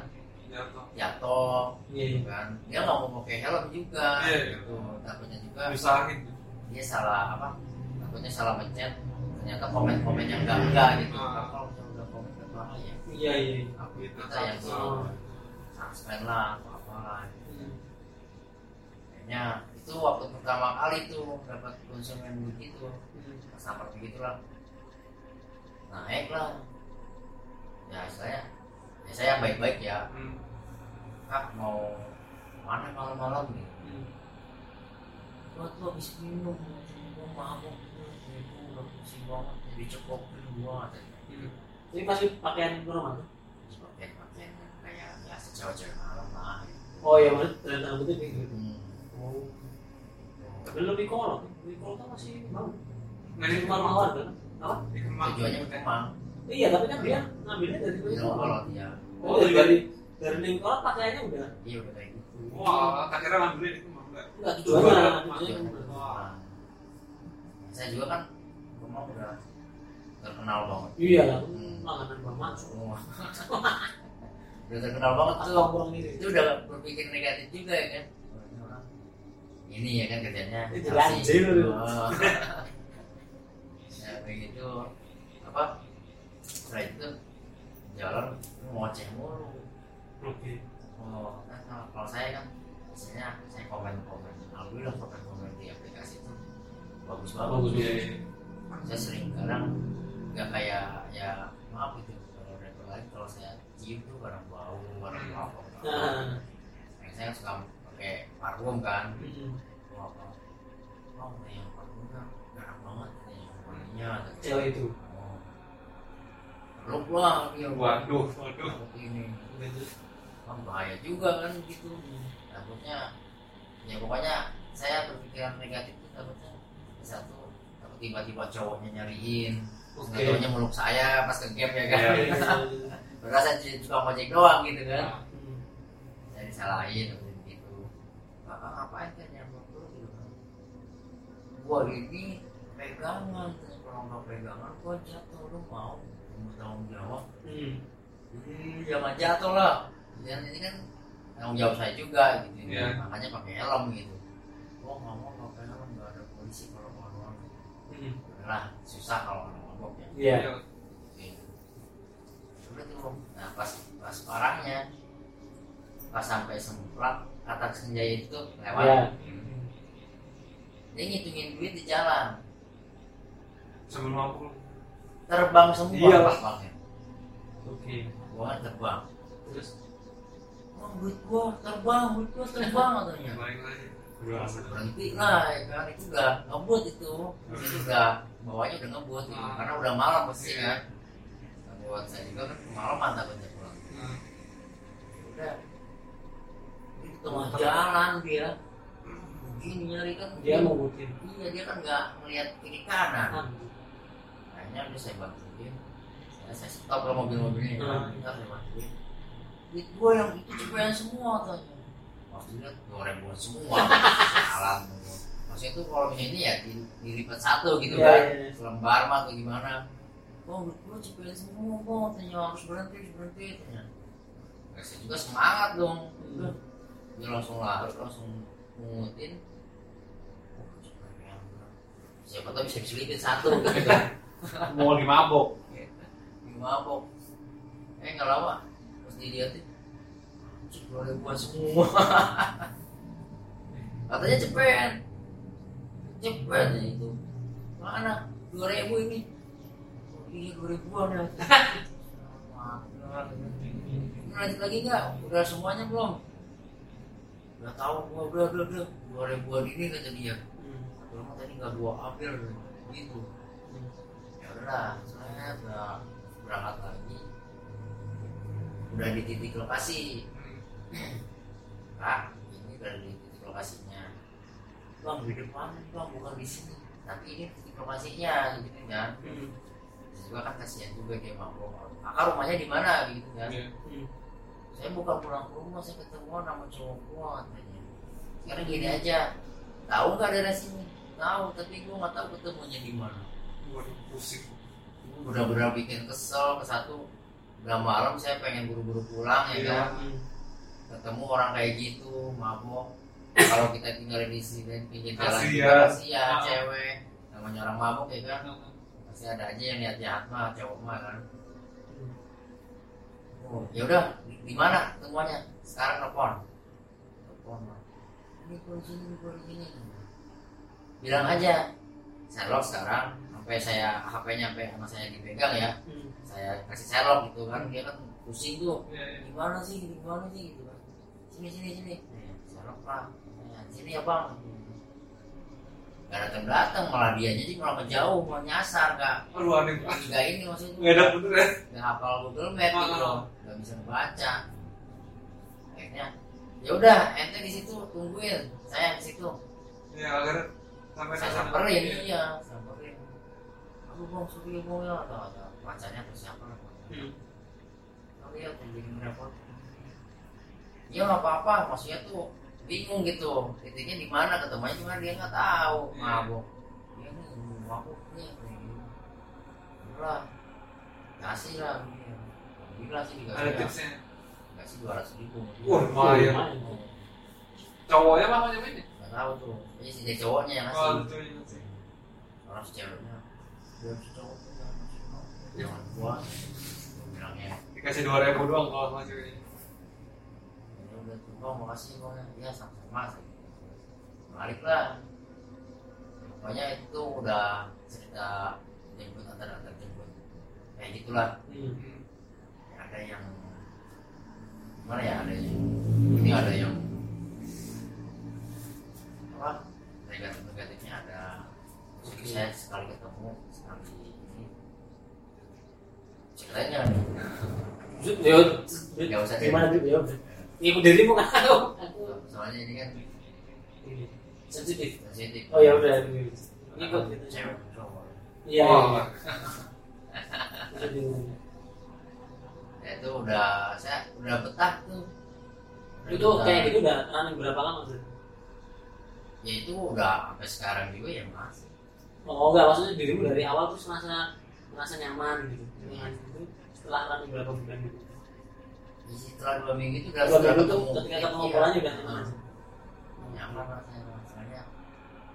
Jatuh. jatuh iya. kan dia nggak mau pakai helm juga Iya, iya. gitu takutnya juga Usahain. dia salah apa takutnya salah pencet ternyata komen-komen yang enggak enggak gitu Ah. Kan kalau misalnya udah komen berbahaya Iya, iya. aku Gitu, kita yang Oh. suspend lah apa lah Hmm. kayaknya itu waktu pertama kali tuh dapat konsumen begitu Hmm. sampai begitulah naik lah ya saya ya saya baik-baik ya Hmm. Kak mau mana malam-malam gitu Hmm. gua tuh habis minum gua mabuk itu udah pusing banget dicekokin gua. Hmm. Ini pasti pakaian ke rumah tuh? Terus pakai pakaian cewek-cewek malam lah oh iya mas dan rambutnya kayak gitu hmm. oh tapi lebih kolot lebih kolot kan masih mau rumah Kemang. warga kan apa Di Kemang. tujuannya ke Kemang iya tapi kan dia ngambilnya dari kolot ya oh dari lebih kolot pakaiannya udah. Iya udah kayak gitu. Wah, tak kira ngambilnya di Kemang enggak. enggak Tujuannya saya juga kan Kemang udah terkenal banget. Iya lah. Hmm. langganan bang Mansur semua. <laughs> Udah terkenal banget. Tuh kurang ini. Itu udah berpikir negatif juga ya kan? Ini orang ini ya kan kerjanya. Itu Chelsea. anjir. Oh. <laughs> ya kayak gitu. Apa? Setelah itu jalan ngoceh mulu oke. Oh kan kalau- saya kan biasanya saya komen komen alhamdulillah komen komen di aplikasi itu bagus bagus bagus ya saya sering kadang nggak kayak ya maaf gitu kalau rapper lain kalau saya cium tuh kadang bau kadang apa nah Yang saya suka pakai parfum kan. Hmm. oh apa? Oh yang parfumnya enak banget nih wanginya cewek itu. Oh. Peluk lah dia Waduh, waduh. ini kan bahaya juga kan gitu. Takutnya ya pokoknya saya berpikiran negatif itu takutnya satu takut tiba-tiba cowoknya nyariin nggak taunya meluk saya pas ke gap ya kan. Iya, iya. <laughs> Padahal saya cuma ngojek doang gitu kan. Hmm. saya disalahin seperti gitu. Kakak ngapain kan yang lu gitu kan? Gua ini pegangan kalau nggak pegangan gua jatuh. Lu mau? Mau tanggung jawab. Hmm. jadi jangan jatuh lah dan ini kan tanggung jawab saya juga gitu Iya. makanya pakai helm gitu. Gua nggak mau pakai helm nggak ada polisi kalau mau Hmm. lah susah kalau mabok ya. Iya. Gitu. udah tuh nah pas pas parahnya pas sampai semprot kata senjaya itu lewat. Iya. dia ngitungin duit di jalan. Sebelum aku terbang semua Iya. pas oke. Gua kan terbang. Terus oh duit gua terbang duit gua terbang katanya berhenti lah ya kan itu udah ngebut itu itu udah bawahnya udah ngebut gitu. Ah. karena udah malam pasti Iya. kan buat saya juga kan kemalaman takutnya pulang Nah, udah di tengah jalan dia begini nyari kan dia mau butin iya dia kan nggak ngeliat kiri kanan Ah. akhirnya udah saya bantuin saya, saya stop lah mobil-mobilnya ya. Hmm. Bentar, saya bantuin duit gua yang itu cepetan semua tanya maksudnya dua ribuan semua. Salam maksudnya itu kalau misalnya ini ya di, dilipat satu gitu Iya, kan iya, iya. selembar mah atau gimana? Oh duit gua cepetan semua kok tanya harus berhenti harus berhenti tanya. Nah, saya juga semangat dong. Udah dia langsung lari langsung mengutin oh, siapa tahu bisa diselipin satu. Gitu <laughs> kan mau lagi mabok. Ini mabok. Eh nggak lama dilihatin. Dua ribuan semua. <laughs> Katanya cepet. Cepet itu. Mana? Dua ribu ini. Oh, dua ribuan ya. <laughs> Lanjut lagi nggak? Udah semuanya belum? Udah tahu gua udah udah udah dua ribuan ini kata dia. Hmm. kalau mah tadi nggak gua ambil gitu. Ya udahlah saya udah berangkat lagi udah di titik lokasi. Kak ini udah di titik lokasinya. Bang di depan bang bukan di sini. Tapi ini titik lokasinya gitu kan. Hmm. Terus juga kan kasihan juga dia mabok kakak rumahnya di mana gitu kan. Iya. Hmm. saya bukan pulang ke rumah saya ketemuan sama cowok gua katanya. Sekarang gini aja. Tahu nggak daerah sini tahu tapi gua nggak tahu ketemunya di mana. Pusing. benar-benar bikin kesel ke satu udah malam saya pengen buru-buru pulang ya Iya. kan? Ketemu orang kayak gitu mabok. Kalau kita tinggal di sini pinggir jalan juga kasihan Ah. cewek. Namanya orang mabok ya kan? Pasti ada aja yang niat jahat mah cowok mah kan? Oh ya udah di, mana temuannya sekarang telepon. Telepon ini gua di sini gua di sini. Bilang aja Sherlock sekarang sampai saya HP-nya sampai sama saya dipegang ya. Hmm. Saya kasih Sherlock gitu kan. Dia kan pusing tuh. Gimana sih gimana sih gitu kan. Sini sini sini. Sherlock pak Eh, sini ya bang. Gak datang datang malah dia jadi malah menjauh mau nyasar kak. Aduh, aneh. nggak ini maksudnya. Nggak ada bener ya. nggak hafal Google Map gitu Ah. loh nggak bisa membaca akhirnya ya udah ente di situ tungguin. Saya di situ. Ya agar sampai saya samperin Iya. samperin. Aku bang suruh ibu ya. Atau atau pacarnya atau siapa Hmm. oh iya tuh bikin repot ya nggak apa-apa maksudnya tuh bingung gitu. Titiknya di mana ketemunya cuma dia nggak tahu. Iya. mabuk dia nih gitu. Lah kasih lah iya. gila sih dikasih ada ya. tipsnya? Kasih dua ratus ribu. Wah, lumayan. cowoknya apa macam ini? Nggak tahu tuh. Ini si dia cowoknya yang oh ngasih sih. Orang ceweknya. Dia cowok mau. gua. Gua bilangnya dikasih dua ribu doang kalau sama ceweknya ya udah tuh bang makasih bang ya sama-sama balik lah. Pokoknya itu udah cerita jemput antar antar jemput. Kayak gitulah. Hmm. ada yang gimana ya ada yang ini ada yang apa negatif negatifnya ada. Saya sekali ketemu sekali ini ceritanya Yo, Nggak usah gimana tuh? Ya, ibu dirimu kan aku. Soalnya ini kan ini sensitif. sensitif Oh ya udah. Ikut gitu. cewek Iya. Iya. <laughs> ya itu udah saya udah betah tuh Udah Itu betah. kayak gitu udah running berapa lama tuh? ya itu udah sampai sekarang juga ya masih Oh enggak, maksudnya dirimu dari awal tuh merasa merasa nyaman gitu. Dengan itu setelah running berapa bulan gitu. Setelah dua minggu itu udah Dua setelah minggu tuh ketemu. ketika ketemu Iya. polanya udah nyaman. Nyaman rasanya rasanya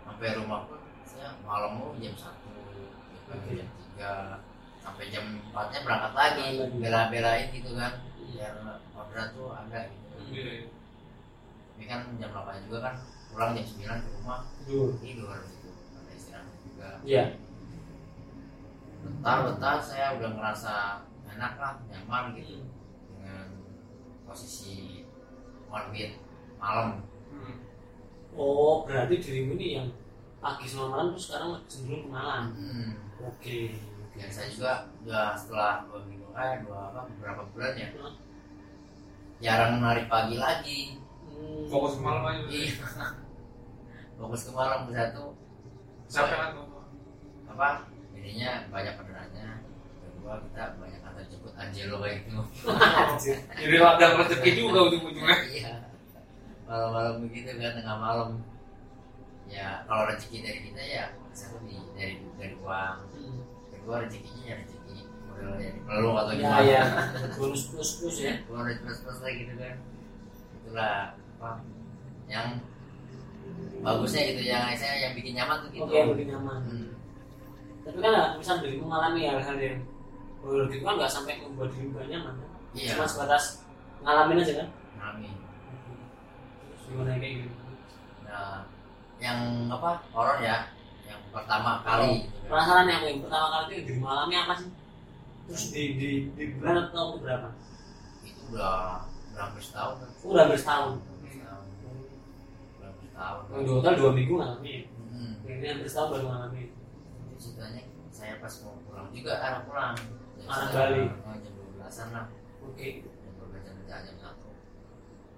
sampai rumah pun saya malam mau jam satu jam tiga sampai jam empatnya berangkat lagi bela-belain gitu kan biar orderan tuh ada gitu iya. tapi kan jam 8 juga kan pulang jam 9 ke rumah Tidur. tidur gitu ada istirahat juga Iya. Bentar-bentar saya udah ngerasa enak lah nyaman gitu dengan posisi orbit malam Hmm. Oh, berarti dirimu ini yang pagi sama malam tuh sekarang cenderung ke malam. hmm. Oke. dan saya juga udah setelah dua minggu eh dua apa beberapa bulan ya Hmm. jarang menarik pagi lagi Hmm. fokus ke malam aja iya <laughs> fokus ke malam satu siapa apa jadinya banyak orderannya kedua kita banyak antar jemput Angelo kayak gitu Anjir. jadi ladang rezeki juga ujung-ujungnya iya malam-malam begitu kan tengah malam ya kalau rezeki dari kita ya satu di dari dari uang kedua rezekinya ya rezeki model di peluk atau Ya gimana ya. Bonus plus plus ya. udah plus plus lagi gitu kan itulah apa yang bagusnya gitu yang saya yang bikin nyaman tuh gitu Oke, yang lebih nyaman. Hmm. Tapi kan nggak misal dirimu mengalami hal-hal yang menurut itu kan nggak sampai membuat dirimu gak nyaman kan? iya Cuma sebatas ngalamin aja kan? amin Terus gimana kayak gitu? nah yang apa horor ya yang pertama kali gitu. Penasaran yang, yang pertama kali itu yang dirimu alami apa sih? Terus di di di bulan atau berapa? itu udah udah hampir setahun kan Oh, udah hampir setahun. Udah hampir setahun Oh, di hotel dua minggu ngalamin. Hmm. Ini hampir setahun baru ngalamin. Ceritanya saya pas mau pulang juga arah pulang Arah Bali. oh, jam dua belasan lah Oke. jam dua belas jam satu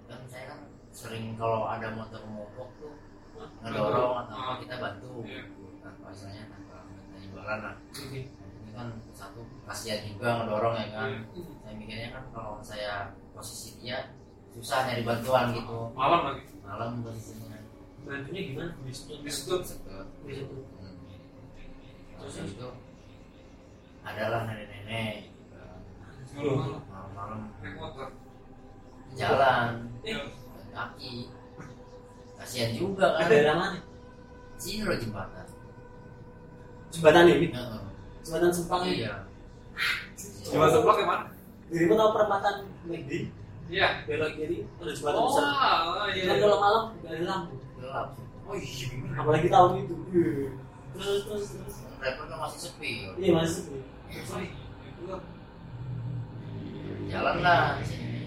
kan saya kan sering kalau ada motor mogok tuh ngedorong atau apa kita bantu Iya. tanpa istilahnya tanpa minta imbalan lah ini kan satu kasihan juga ngedorong ya kan Iya. saya mikirnya kan kalau saya posisi dia susah nyari bantuan gitu malam lagi malam posisinya Bantunya gimana? Bisa tuh. Hmm. Terus itu adalah nenek-nenek. Malam malam malam-malam jalan kaki kasihan juga kan Daerah mana? sini loh jembatan Jembatan ini. Heeh. Jembatan Sempang ini. iya cuma sebelah ke mana Dirimu tahu perempatan McD? iya Belok kiri ada jembatan oh besar. iya Kan kalau malam ada lampu. gelap oh iya Apalagi tahun itu. Terus terus terus. Rapper kan masih sepi. Iya masih sepi. sorry. Jalan lah sini.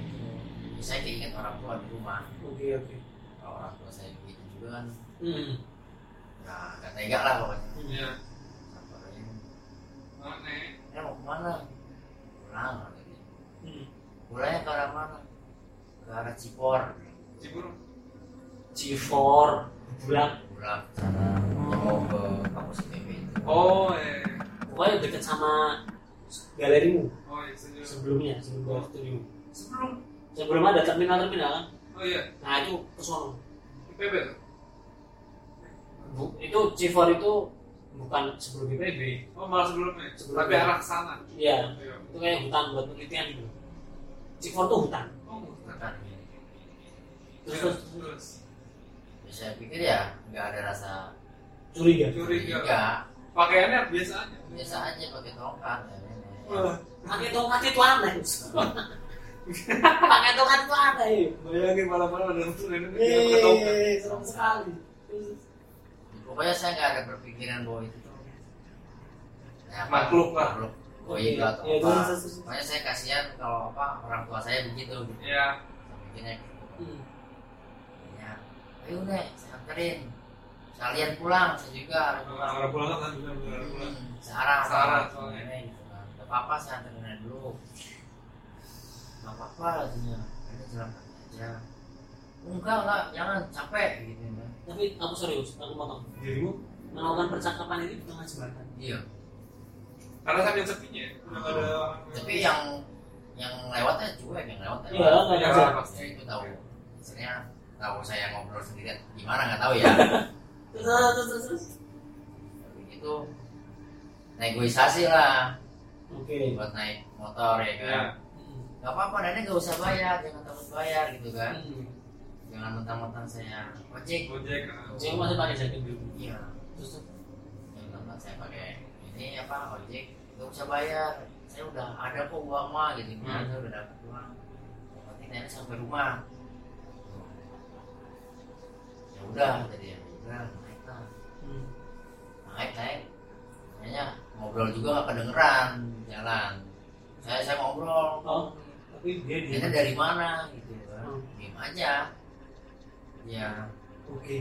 Saya keinget orang tua di rumah. Oke oke. orang tua saya begitu juga kan. Hmm. nah gak tega lah pokoknya. Iya. Samperin aneh eh mau ke mana? Pulang kata dia Hmm. pulangnya ke arah mana? Ke arah Cipor. G4 bulan pulang. Ke sana ya mau ke kampus itu Oh, eh. pokoknya deket sama galerimu Oh, iya, sebelumnya sebelum gua studio Sebelum. sebelum ada terminal terminal kan Oh iya, nah itu ke sono IPB tuh. Bu- itu C4 itu bukan sebelum IPB Oh, malah sebelumnya. Sebelum Tapi arah ke sana. iya Iya. itu kayak hutan buat penelitian gitu C4 itu hutan Oh, kan terus terus terus. ya, saya pikir ya nggak ada rasa curiga Curiga. curiga Pakaiannya biasa aja. biasa aja pakai tongkat ya, nenek. Pakai tongkat itu aneh <laughs> pakai tongkat itu aneh bayangin malam-malam ada musuh ini dia pakai tongkat. Eh, serem sekali pokoknya saya nggak ada berpikiran bahwa itu tuh ya, apa, Makhluk lah. makhluk atau Iya, apa terus, terus, terus. makanya saya kasihan kalau apa orang tua saya begitu gitu Iya. saya mikirnya Hmm. ya ayo nek saya anterin sekalian pulang saya juga harus pulang. Arah pulang kan benar benar pulang. Hmm, Sarah Sarah, Sarah soalnya. soalnya gitu kan. Gak apa-apa saya anterin aja dulu. Gak apa-apa katanya Ini jalan aja Enggak enggak jangan capek gitu kan. Tapi aku serius aku potong. Dirimu? Melakukan percakapan ini di tengah jembatan Iya. Karena saking sepinya, udah nggak ada orang. tapi yang yang lewatnya cuek yang lewat Iya, nggak Iya, ada. pasti. ya itu tahu. Maksudnya tahu saya ngobrol sendirian gimana nggak tahu ya <laughs> terus terus terus, begitu negosiasi lah oke buat naik motor ya kan. Hmm. nggak apa-apa nenek nggak usah bayar jangan takut bayar gitu kan Hmm. jangan mentang-mentang saya ojek Gojek. kan. Saya masih pakai jaket dulu iya terus mentang saya pakai ini apa ojek nggak usah bayar saya udah ada kok uang mah gitu Hmm. saya udah dapat uang nenek sampai rumah ya udah jadi ya udah. Naik naik kayaknya ngobrol juga nggak kedengeran jalan. Saya saya ngobrol. Oh tapi dia dia ini dari mana gitu. Kan Hmm. diem aja. Ya oke.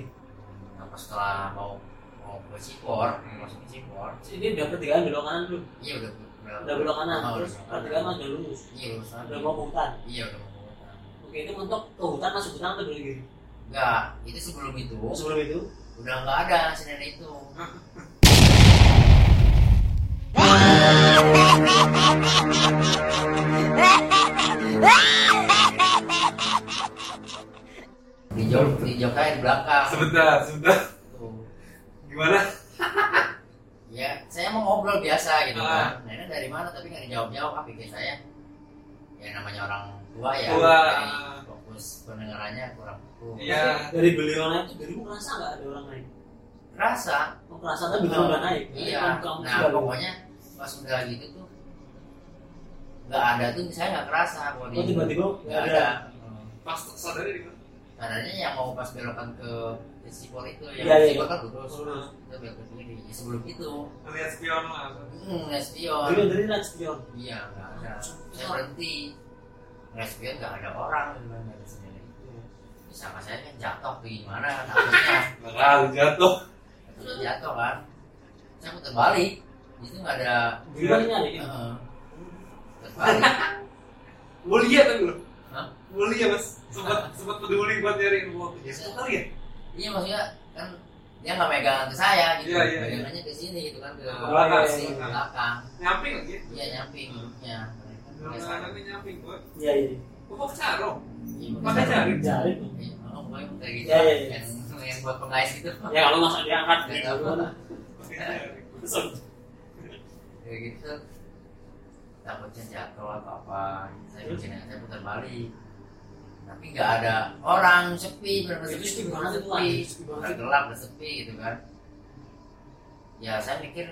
Nah, pas setelah mau mau ke Cipor Hmm. masuk ke Cipor ini udah pertigaan belok kanan dulu iya udah udah, belok kanan Oh, terus pertigaan kanan. udah lurus iya lurus udah mau ke hutan iya udah mau ke hutan. oke itu untuk ke hutan masuk hutan atau dulu gitu enggak itu sebelum itu. Sebelum itu udah nggak ada si nenek itu di jok di joknya di belakang Sebentar, sebentar. Tuh. Gimana? ya saya mau ngobrol biasa gitu Ah. kan nenek dari mana tapi nggak dijawab jawab apa pikir saya ya namanya orang tua ya Tua. jadi fokus pendengarannya kurang fokus Iya. dari beliau naik itu dirimu ngerasa nggak ada orang naik? Rasa? Oh ngerasa tapi bener udah naik. Iya. Kamu- kamu nah pokoknya pas udah gitu tuh nggak ada tuh saya nggak kerasa bahwa oh tiba-tiba nggak nggak ada? ada. Hmm. Pas sadarnya di mana? Karenanya yang mau pas belokan ke Sipol itu yang iya, Sipol kan lurus. Lurus. itu belok ke kiri ya, sebelum itu. Ngeliat spion lah. hmm nespion jadi dari lihat spion? Iya nggak ada. Saya berhenti nespion nggak ada orang gitu kan nggak ada sendiri sama saya kan jatuh tuh gimana takutnya Bakal jatuh. Takutnya jatuh kan saya putar balik itu nggak ada gimana nyari Heeh. putar balik Mulia kan lu? Mulia mas. Sempat sempat peduli buat nyariin uang. Ya kali ya? iya maksudnya kan dia nggak megang ke saya gitu Iya, iya, iya. pegangannya ke sini gitu kan ke belakang, sini, ke belakang. Nyamping lagi. iya nyamping gua. Iya iya. Kok sarung? Iya, Pakai jari. jari tuh oh, pokoknya kayak gitu Iya, iya, iya. yang buat pengais gitu ya kalau masa diangkat Nggak gitu tahu. Terus, kayak gitu. Takutnya jatuh atau apa. Saya bikin saya putar balik. Tapi nggak ada orang sepi benar Itu sepi. sepi benar banget, sepi gelap udah sepi gitu kan. Ya saya mikir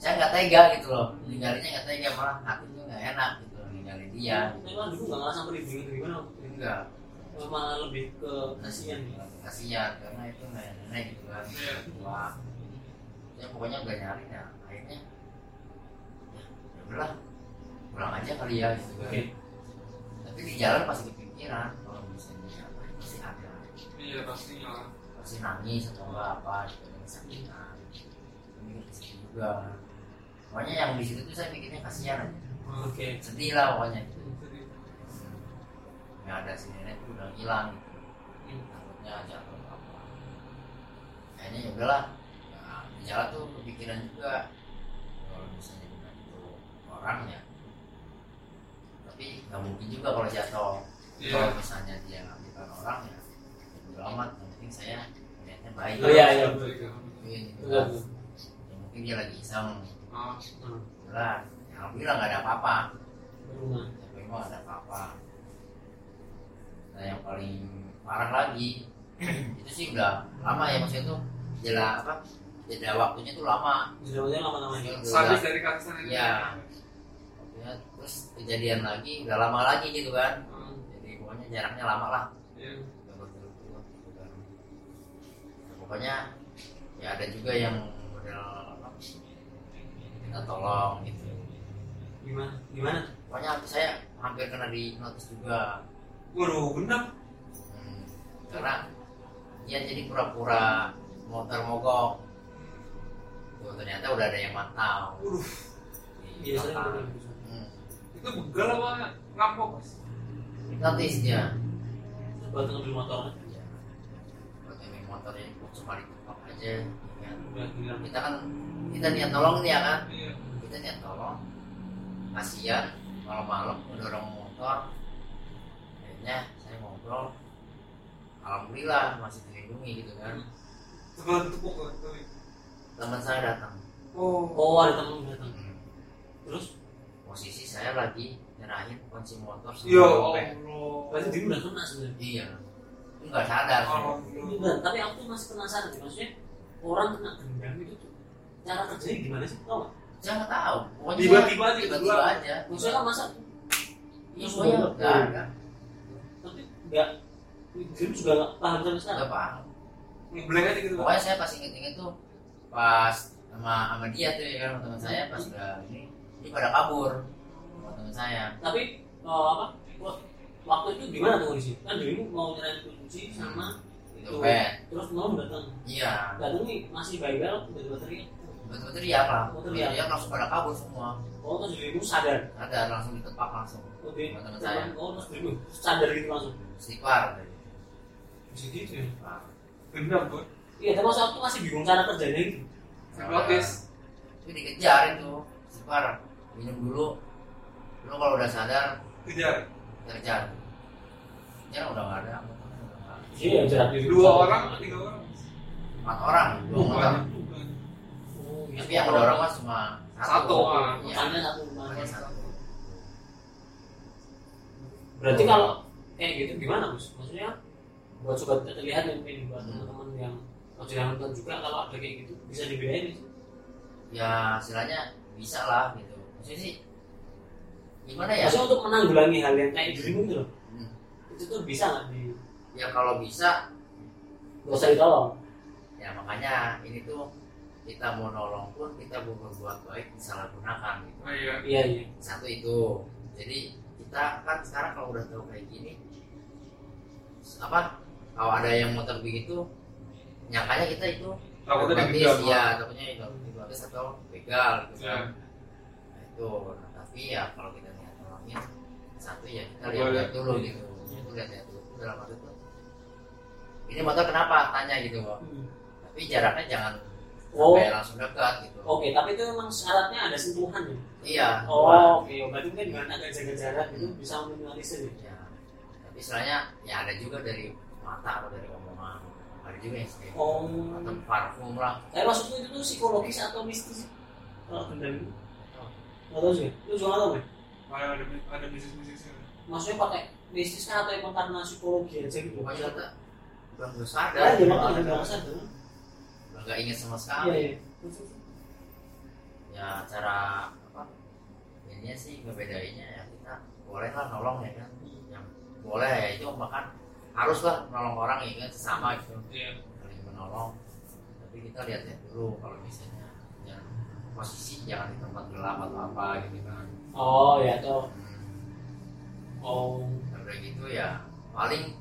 saya nggak tega gitu loh. Ninggalinnya nggak tega malah hatinya nggak enak gitu ninggalin dia memang dulu nggak ngerasa merinding atau gimana? Enggak. Malah lebih ke kasihan kasihan karena itu nenek nenek gitu kan. Iya. wah ya pokoknya udah nyari ya akhirnya ya ya udahlah. Pulang aja kali ya gitu kan. Tapi di jalan pasti kepikiran kalau misalnya apa pasti ada. Iya pasti lah. pasti nangis atau enggak apa gitu kan kesakitan. Mikir ke situ juga. Pokoknya yang di situ tuh saya mikirnya kasihan aja oke sedih lah pokoknya Sedih. yang ada si nenek itu udah hilang gitu Hmm. takutnya jatuh apa kayaknya ya udahlah ya, di jalan tuh kepikiran juga kalau misalnya bukan itu orang ya tapi nggak mungkin juga kalau jatuh Iya. kalau misalnya dia ngambilkan orang ya ya bodo amat yang penting saya niatnya baik Oh, iya, iya. mungkin gitu kan. Ya, mungkin dia lagi iseng Ah, Hmm. lah ya alhamdulillah nggak ada apa-apa Berumah. tapi memang ada apa-apa nah yang paling parah lagi <clears throat> itu sih udah lama ya maksudnya tuh jeda apa jeda waktunya tuh lama lama-lama Maksudnya ini. udah- Sadis dari ini. Iya. waktunya terus kejadian lagi udah lama lagi gitu kan Hmm. jadi pokoknya jaraknya lama lah Iya. udah berturut-turut gitu kan Nah, pokoknya ya ada juga yang model apa kita tolong gitu Gimana? Gimana? pokoknya saya hampir kena di notice juga Waduh, benar. Hmm, karena dia jadi pura-pura motor mogok Tuh, ternyata udah ada yang mantau Waduh, Di Iya, belakang. begitu. Hmm, itu begal apa ngapok, notice dia buat ngambil motornya. ya. buat yang main motor ya kok cuma ditepak aja ya kan. Kita kan kita niat tolong dia kan Iya. kita niat tolong kasihan malam-malam mendorong motor akhirnya saya ngobrol alhamdulillah masih dilindungi gitu kan Sebelah tepuk teman saya datang Oh. Oh, ada temen datang. Hmm, Terus? posisi saya lagi nyerahin kunci motor sama Ya. Allah. Berarti dia udah kena sebenarnya. iya itu nggak sadar Alhamdulillah. Enggak, tapi aku tuh masih penasaran sih. Maksudnya orang kena gendam itu tuh cara kerjanya gimana sih? Tau gak? Saya nggak tahu pokoknya Tiba-tiba aja, tiba-tiba aja Maksudnya kan masa iya Terus pokoknya banyak. nggak ada tapi enggak dia juga nggak paham sama sekali. nggak paham Ngeblank aja gitu. pokoknya saya pas inget-inget tuh pas sama sama dia tuh ya kan teman saya pas udah ini ini pada kabur sama teman saya Tapi oh, apa? wa- Waktu itu gimana tuh kondisi? Kan dirimu mau nyerahin kunci sama itu Tuh. pet terus mau datang. iya Datang nih masih baik-baik tiba-tiba teriak. Betul teriak lah Oh, teriak. teriak langsung pada kabur semua Oh, terus dirimu sadar. ada langsung ditepak langsung Oh, di- Sama teman saya. Oh, terus dirimu sadar gitu langsung. istighfar Bisa gitu ya? Nah, Benar, Bud. Iya, tapi masa aku masih bingung cara kerjanya itu. Notice. itu dikejar itu istighfar minum dulu lu kalau udah sadar Kejar. kejar kejar udah nggak ada. Iya. Dua orang atau tiga orang? empat orang dua motor tapi yang udah orang mah cuma Satu, ah. Iya. Satu. Berarti kalau kayak gitu gimana, Bos? Maksudnya buat sobat terlihat nih mungkin buat Hmm. teman-teman yang yang nonton juga kalau ada kayak gitu bisa dibedain sih. ya istilahnya bisa lah gitu maksudnya sih gimana ya Maksudnya untuk menanggulangi hal yang kayak dirimu gitu loh. Hmm. Itu tuh bisa nggak di ya kalau bisa nggak usah ditolong. ya makanya ini tuh kita mau nolong pun kita mau berbuat baik disalahgunakan gitu Oh iya. Iya iya. satu itu jadi kita kan sekarang kalau udah tahu kayak gini apa kalau ada yang motor begitu nyangkanya kita itu Takutnya gratis, digendam. ya takutnya itu gratis atau begal gitu Iya. kan nah, itu nah, tapi ya kalau kita niat nolongin satu ya kita Boleh. lihat-lihat dulu gitu itu lihat-lihat dulu dalam waktu itu ini motor kenapa tanya gitu kok Hmm. tapi jaraknya jangan Oh. sampai langsung dekat gitu Oke, tapi itu memang syaratnya ada sentuhan ya. iya Oh, oke. Berarti kan dengan agak jaga jarak itu bisa meminimalisir ya. ya tapi istilahnya ya ada juga dari mata atau dari omongan ada juga yang kayak Oh. atau parfum lah Tapi maksudku itu tuh psikologis atau mistis? Kalau gendam itu? Nggak tahu sih. Lu juga nggak tahu ya? Ada ada ada bisnis-bisnisnya. Maksudnya pakai mistis kan atau emang karena psikologi aja gitu? pokoknya kita udah nggak Ya, sadar ya gitu. makanya nggak sadar. Nggak inget sama Iya sekali iya. ya cara apa ininya sih ngebedainnya ya kita boleh lah nolong ya kan yang boleh ya itu bahkan harus lah nolong orang ya kan sesama gitu Iya. saling menolong tapi kita lihat-lihat dulu kalau misalnya yang posisi jangan di tempat gelap atau apa gitu kan Oh ya tuh. hmm. Oh. Udah gitu ya paling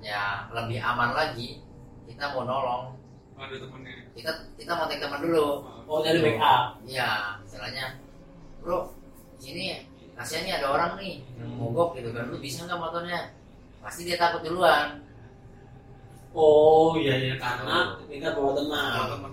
ya lebih aman lagi kita mau nolong Ada temennya. kita kita mau take teman dulu Oh dari backup. Iya, misalnya, bro, di sini kasihan nih ada orang nih yang mogok gitu kan, lu bisa nggak motornya? pasti dia takut duluan Oh iya iya karena kita bawa teman.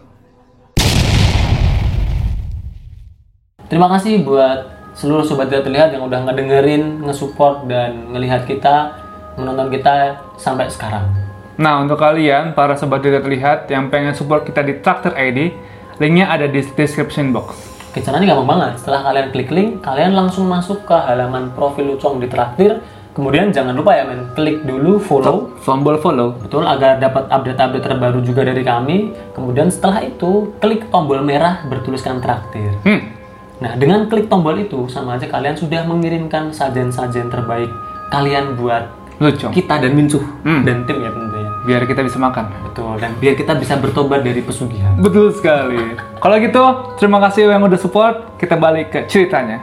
Terima kasih buat seluruh sobat tidak terlihat yang udah ngedengerin, ngesupport dan ngelihat kita, menonton kita sampai sekarang. Nah, untuk kalian, para sobat tidak terlihat yang pengen support kita di Traktor ID, linknya ada di description box. Oke, caranya gampang banget. Setelah kalian klik link, kalian langsung masuk ke halaman profil Lucong di Traktir. Kemudian jangan lupa ya men, klik dulu follow Tombol follow. Betul, agar dapat update-update terbaru juga dari kami. Kemudian setelah itu, klik tombol merah bertuliskan traktir. Hmm, Nah, dengan klik tombol itu, sama aja kalian sudah mengirimkan sajian-sajian terbaik kalian buat lucu. kita dan Minsuh Hmm. dan tim ya tentunya. Biar kita bisa makan. Betul, dan biar kita bisa bertobat dari pesugihan. Betul sekali. Kalau gitu, terima kasih yang udah support. Kita balik ke ceritanya.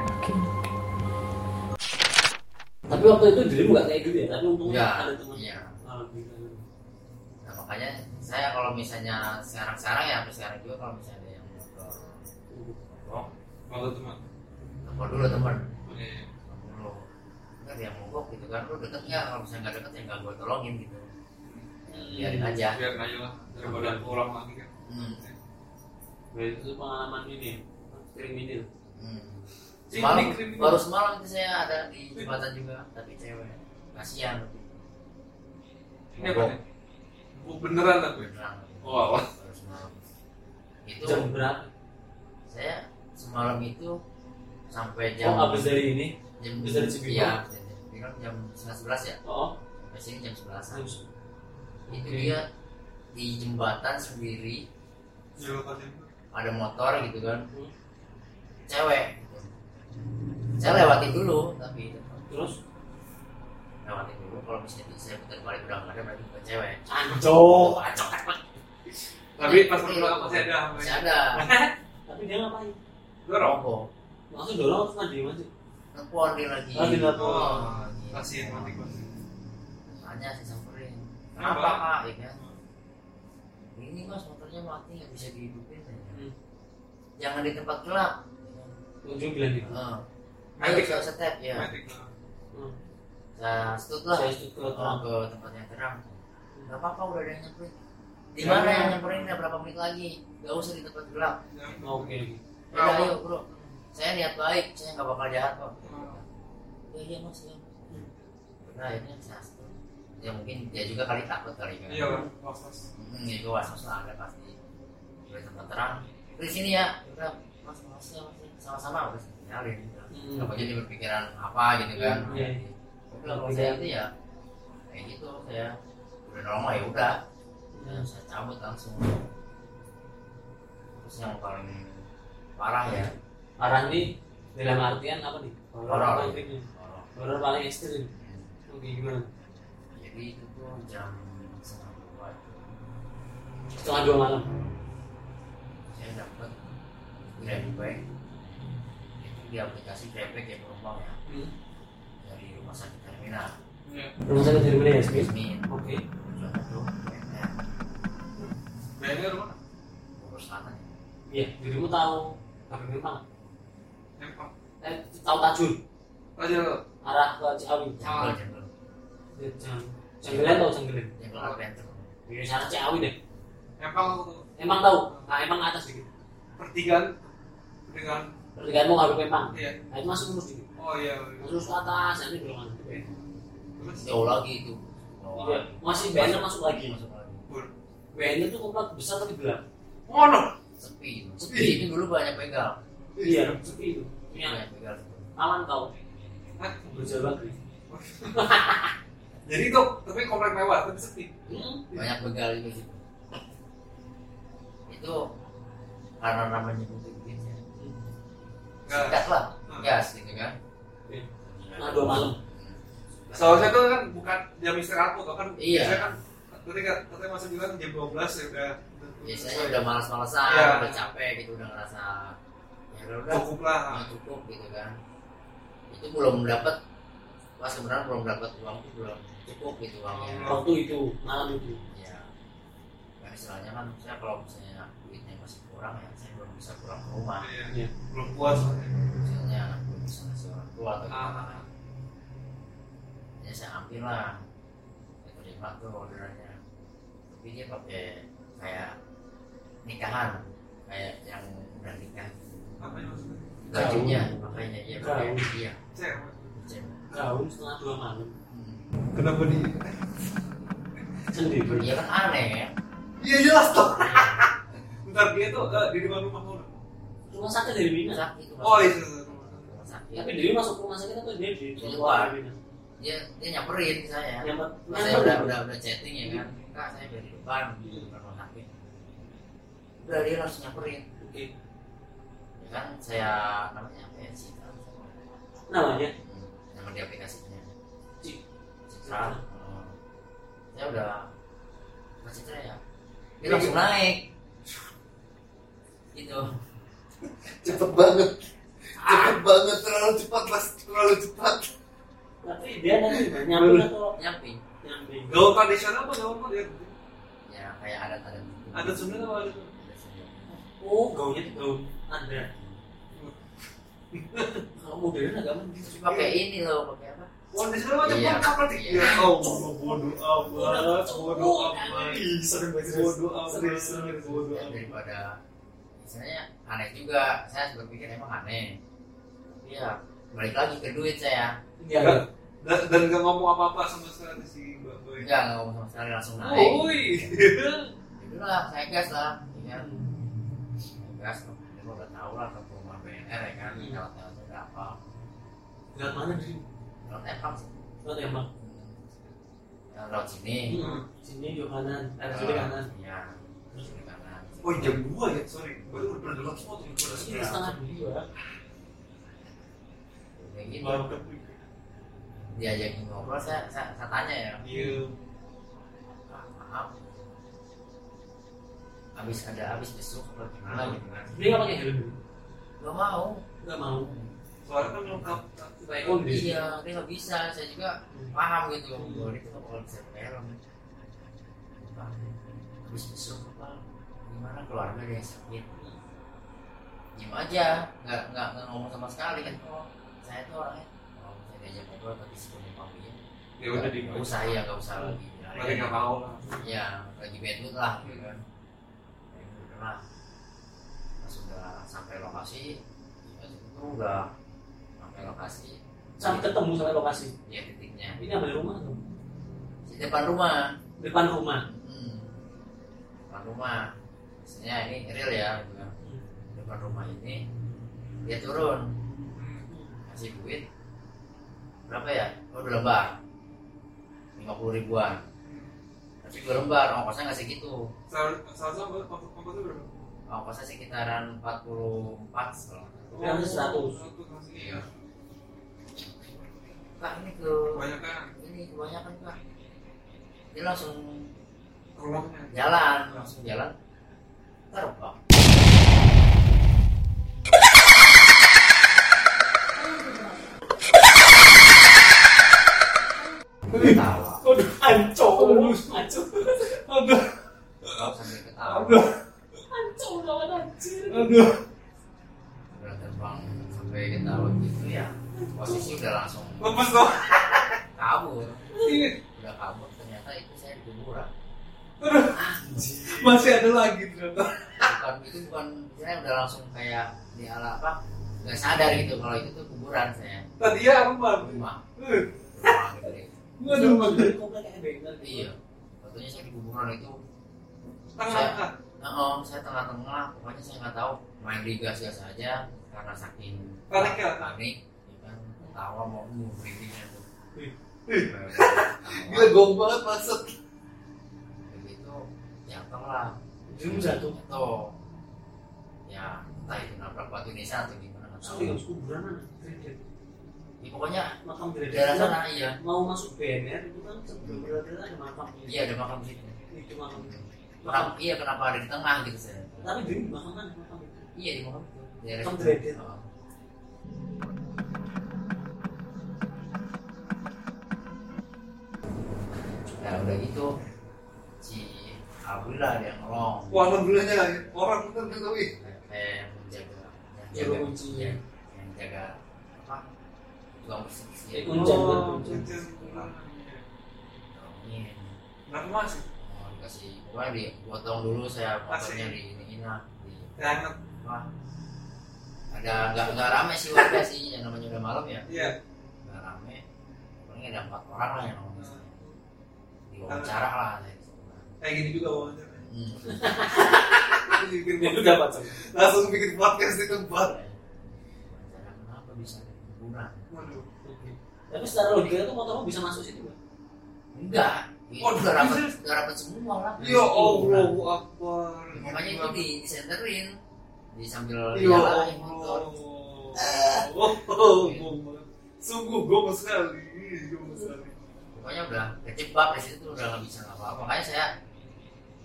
Tapi waktu itu dirimu nggak kayak gitu ya, tapi untungnya ada teman. iya. Nah makanya saya kalau misalnya sekarang-sekarang ya sampai sekarang juga kalau misalnya ada yang motor mogok Kalau teman. telepon dulu teman Iya. telepon dulu nggak ada yang mogok gitu kan lu deket nggak kalau misalnya nggak deket ya nggak gue tolongin gitu biarin aja Biar aja lah daripada pulang lagi kan. hmm. Berarti itu pengalaman ini, ya, kriminal. Hmm. Semalam, baru semalam itu saya ada di jembatan juga tapi cewek kasihan Ini apa nih? Oh, beneran tapi. beneran Wow. baru semalam itu Jam berapa? saya semalam itu sampai Oh, jam habis dari ini? jam habis dari Cibinong? iya Cibinong jam setengah sebelas ya Oh, sampai sini jam sebelas harus. itu dia di jembatan sendiri ada motor gitu kan Hmm. cewek gitu. saya lewatin dulu tapi Terus? lewatin dulu kalau misalnya saya putar balik udah nggak ada berarti bukan cewek Ancok. acok Tapi pas pulang masih ada. masih ada <laughs> Tapi dia ngapain? Dorong. rokok Langsung dorong terus mandi mandi. nelfon dia lagi Oh, dia nelpon. Oh. Kasihan mati kasihan. tanya sih samperin Kenapa? kenapa kak ya kan? Ini mas motornya mati nggak bisa dihidupin ya. Hmm. jangan di tempat gelap. Ujung bilang gitu. Heeh. ayo saya step ya. Matic. Hmm. saya stut lah. Ke Oh, terang. ke tempat yang terang. Nggak apa-apa udah ada yang nyamperin. Di mana yang nyamperin? Ya berapa menit lagi? Nggak usah di tempat gelap. Oh, Oke. ya udah, ayo bro. Saya niat baik saya nggak bakal jahat kok. Ya iya mas ya udah akhirnya saya stut ya mungkin dia juga kali takut kali kan Iya kan. Was-was. hmm, ya gue was lah ada pasti tempat terang di sini ya mas ya mas ya. sama-sama saya tinggalin Hmm. Gak jadi berpikiran apa gitu kan Iya. udah kalau saya itu ya kayak gitu saya udah normal ya udah Hmm. ya, saya cabut langsung terus yang paling parah ya Parah nih dalam artian apa nih? Horor Horor. apa intinya? horor. Horor paling ekstrim. Oke gimana? Jadi itu tuh jam setengah dua Setengah dua malam. saya dapat grab bag itu di aplikasi grab bag ya penumpang ya Hmm. dari rumah sakit terminal Iya. Rumah sakit mana ya, Smith? resmi Oke. tujuan itu BNR Bayarnya rumah. Bogor Selatan ya. Iya, dirimu tahu Kabin Memang? Eh, tahu lo. Arah ke Ciawi. Jambel jambel Ya, Jang- Janggelan tahu Janggelan? jambel Adventure Di sana Ciawi deh. Empang tuh. Emang tahu? Nah, emang atas dikit. Pertigaan. Pertigaan. Pertigaan mau Kabin Memang. Iya. Nah, itu masuk terus dikit. Oh iya. iya. Terus ke atas, ini belum ada. Terus. jauh lagi itu Iya, masih banyak masuk lagi. masuk lagi. Banyak tuh komplek besar tapi gelap. Oh no. sepi Sepi. di sini dulu banyak begal Iya, sepi itu. Yang banyak begal aman kau. Hah? Berjalan. <laughs> Jadi itu tapi komplek mewah tapi sepi. Hmm. banyak begal juga sih itu karena namanya putih begitu ya Enggak. gas lah Hmm. gas gitu kan Nah, dua malam. Seharusnya tuh kan bukan jam istirahat tuh kan. Iya. Biasanya kan ketika katanya masih bilang jam 12 ya udah. biasanya udah malas-malesan Iya. udah capek gitu udah ngerasa ya udah udah cukup lah. nggak cukup gitu kan itu belum dapat pas sebenarnya belum dapat uang itu belum cukup gitu Waktu itu, malam itu. ya kan istilahnya kan saya kalau misalnya duitnya masih kurang ya saya belum bisa pulang ke rumah Iya. Iya. Belum puas. misalnya anak belum bisa ngasih orang tua atau Ah. gimana ya saya ambil lah terima tuh orderannya tapi dia pakai kayak nikahan kayak yang udah nikah Apa yang maksudnya? bajunya makanya dia pakai iya cewek. gaun setengah dua malam. Kenapa di? sendiri Iya kan aneh ya. Iya jelas tuh. Bentar <laughs> dia tuh eh, di depan rumah kamu. rumah sakit dari Mina sakit itu Oh iya. rumah sakit. Tapi dia masuk rumah sakit atau dia di luar. Dia dia nyamperin saya. Nyamper saya udah udah udah chatting ya kan. Kak saya dari depan di depan rumah sakit. Udah dia langsung nyamperin. Oke. Ya kan saya namanya apa ya Citra namanya? Hmm, nama di aplikasinya. Citra Oh. saya udah. Mas Citra ya? Dia langsung naik. Gitu. Cepet banget. Cepet banget. Terlalu cepat mas. Terlalu cepat. Tapi dia nanti nyamper atau nyamping nyamping Gaul tradisional apa gaul modern? ya kayak gitu. Ada Sunda apa ada? Adat Sunda. oh gaunnya itu gaun ada. Kalau modern agak Terus pakai ini loh pakai apa Wah, di sana macam Iya. apa nih? Iya. Oh, bodoh amat, bodoh amat. sering Bodoh amat, bodoh amat. daripada misalnya aneh juga saya juga pikir emang aneh iya balik lagi ke duit saya iya Dan, dan gak ngomong apa-apa sama sekali si Mbak Boy. enggak nggak ngomong sama sekali langsung naik Oh, woi. <laughs> itu lah saya gas lah ya kan Saya gas dia udah tahu lah ke rumah BNR ya kan lewat lewatnya berapa Lewat mana sih? Lewat Empang sih Lewat emang. Ya, lewat sini Sini di kanan, ada sini kanan. iya sini kanan Oh, jam 2 ya? Sorry. Baru udah pernah gelap semua tuh. Udah Ini setengah dua. kayak gitu Baru ke diajakin ngobrol saya, saya, saya tanya ya Iya. "Ah, maaf habis ada habis besok apa gimana gitu kan Dia nggak pakai helm. gak mau Nggak mau. Soalnya kan lengkap. Supaya kondisi. iya dia nggak bisa saya juga paham gitu bahwa itu nggak bakal bisa Apa? habis besok apa gimana keluarga ada yang sakit diem aja nggak nggak nggak ngomong sama sekali kan oh saya tuh orangnya kalau saya diajak ngobrol tapi sebelum pamit Ya udah di. nggak usah ya nggak usah lagi Berarti nggak mau lah. ya lagi bad mood lah gitu kan ya udah lah pas udah sampai lokasi ya itu udah sampai lokasi Sampai ketemu sampai lokasi. ya titiknya Ini ambil rumah tuh. di depan rumah Depan rumah. hmm. depan rumah maksudnya ini real ya kan depan rumah ini dia turun kasih duit berapa ya oh dua lembar lima puluh ribuan tapi dua lembar ongkosnya nggak segitu Salah sama ongkosnya berapa? ongkosnya sekitaran 44 kalau nggak salah. Tapi harus 100. iya kak ini ke Kebanyakan. ini kebanyakan kak dia langsung rumahnya. jalan langsung jalan. Terbang. Ketawa Aduh. Aduh, kau sambil ketawa. Aduh, Ancol banget anjir. aduh. udah terbang sampai ketawa gitu ya posisi udah langsung Lepas dong. kabur Ini udah kabur ternyata itu saya di kuburan masih ada lagi ternyata. bukan itu bukan saya udah langsung kayak di ala apa nggak sadar gitu kalau itu tuh kuburan saya Tadi ya rumah. rumah Eh, rumah gitu komplek kayak bengkel. iya waktunya saya di kuburan itu tengah-tengah. nah, saya tengah-tengah pokoknya saya nggak tahu main gas aja karena saking Panik ya? panik tawa mau merindingnya tuh gila gong banget maksud. Begitu jatuh lah. Jum jatuh. jatuh ya entah itu nabrak batu desa atau gimana nggak tahu. Sorry, harus kuburan ya, pokoknya Makam daerah sana iya. Mau masuk BNR itu kan sebelum berarti ada makam. iya ada makam di situ. Itu makam. Kenapa, iya kenapa ada di tengah gitu saya Tapi di makam mana makam. Itu? iya di makam itu. Daerah Makam nah udah gitu si ada yang nolong wah alhamdulillahnya orang bener bener wih kayak menjaga yang Jaga kunci. yang, yang jaga apa tukang bersih. Oh, kunci. nolongin Berapa masih? oh, dikasih pokoknya dipotong dulu saya motornya di ini di Jangan. apa ada nggak nggak rame sih warga sih yang namanya udah malam ya Iya. nggak rame paling ada empat orang lah yang ngomong saya diwawancara lah Kayak gini juga wawancara. hmm. <laughs> Bikin Itu dapat langsung bikin podcast di tempat. wawancara kenapa bisa Waduh. Oke. Tapi secara logika itu motormu bisa masuk situ kan? enggak Waduh, udah rapat udah rapat semua lah Ya Allah Akbar. makanya itu di disenterin di sambil Ya nyalain motor Allah. <laughs> Oh, Sungguh gomes sekali. Gomes sekali. Pokoknya udah kejebak di situ udah nggak bisa apa-apa. Makanya saya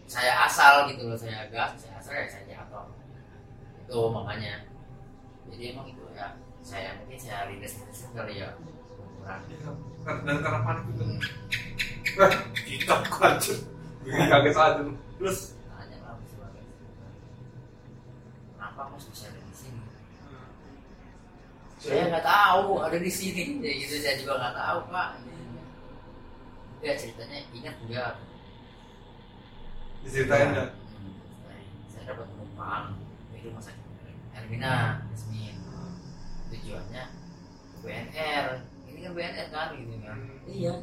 saya asal gitu loh saya gas saya asal ya saya jatuh. Itu makanya. Jadi emang itu ya saya mungkin saya lindas lindas kali ya. Kurang Dan karena panik itu. Kita kancur. Bikin kaget aja. Terus? Tanya lah sebagai kenapa mas bisa ada di sini? Saya nggak tahu ada di sini. Ya gitu saya juga nggak tahu pak ya ceritanya ingat enggak diceritain dah. Hmm, saya dapat penumpang di rumah sakit Ermina Yasmin tujuannya ke BNR ini kan BNR kan gitu kan Hmm. iya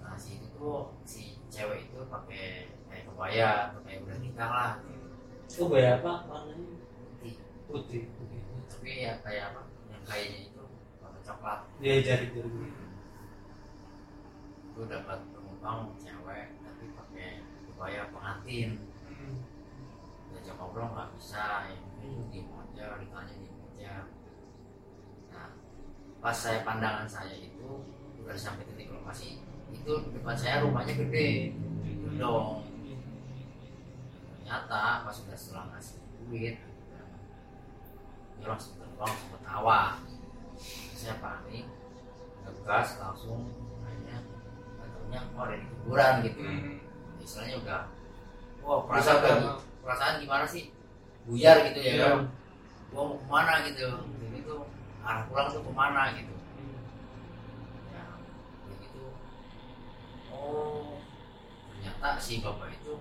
nah si itu tuh si cewek itu pakai kayak kebaya pakai udah nikah lah Itu bayar apa warnanya? putih Putih. Putih. tapi ya kayak apa yang kayaknya itu warna coklat Dia jari-jari. Itu dapat penumpang cewek tapi pakai kebaya pengantin diajak ngobrol nggak bisa ya mungkin diem aja ditanya diem aja nah pas saya pandangan saya itu udah sampai titik lokasi itu depan saya rumahnya gede. Dong. Ternyata pas sudah setelah ngasih duit dia langsung terbang langsung ketawa saya panik ngegas langsung katanya oh ada di kuburan gitu. Hmm. istilahnya udah wah perasaan Udah lagi perasaan gimana sih? Buyar gitu ya. Iya. kan gua mau ke mana gitu. Jadi itu arah pulang tuh ke mana gitu. Ya begitu. Oh ternyata si bapak itu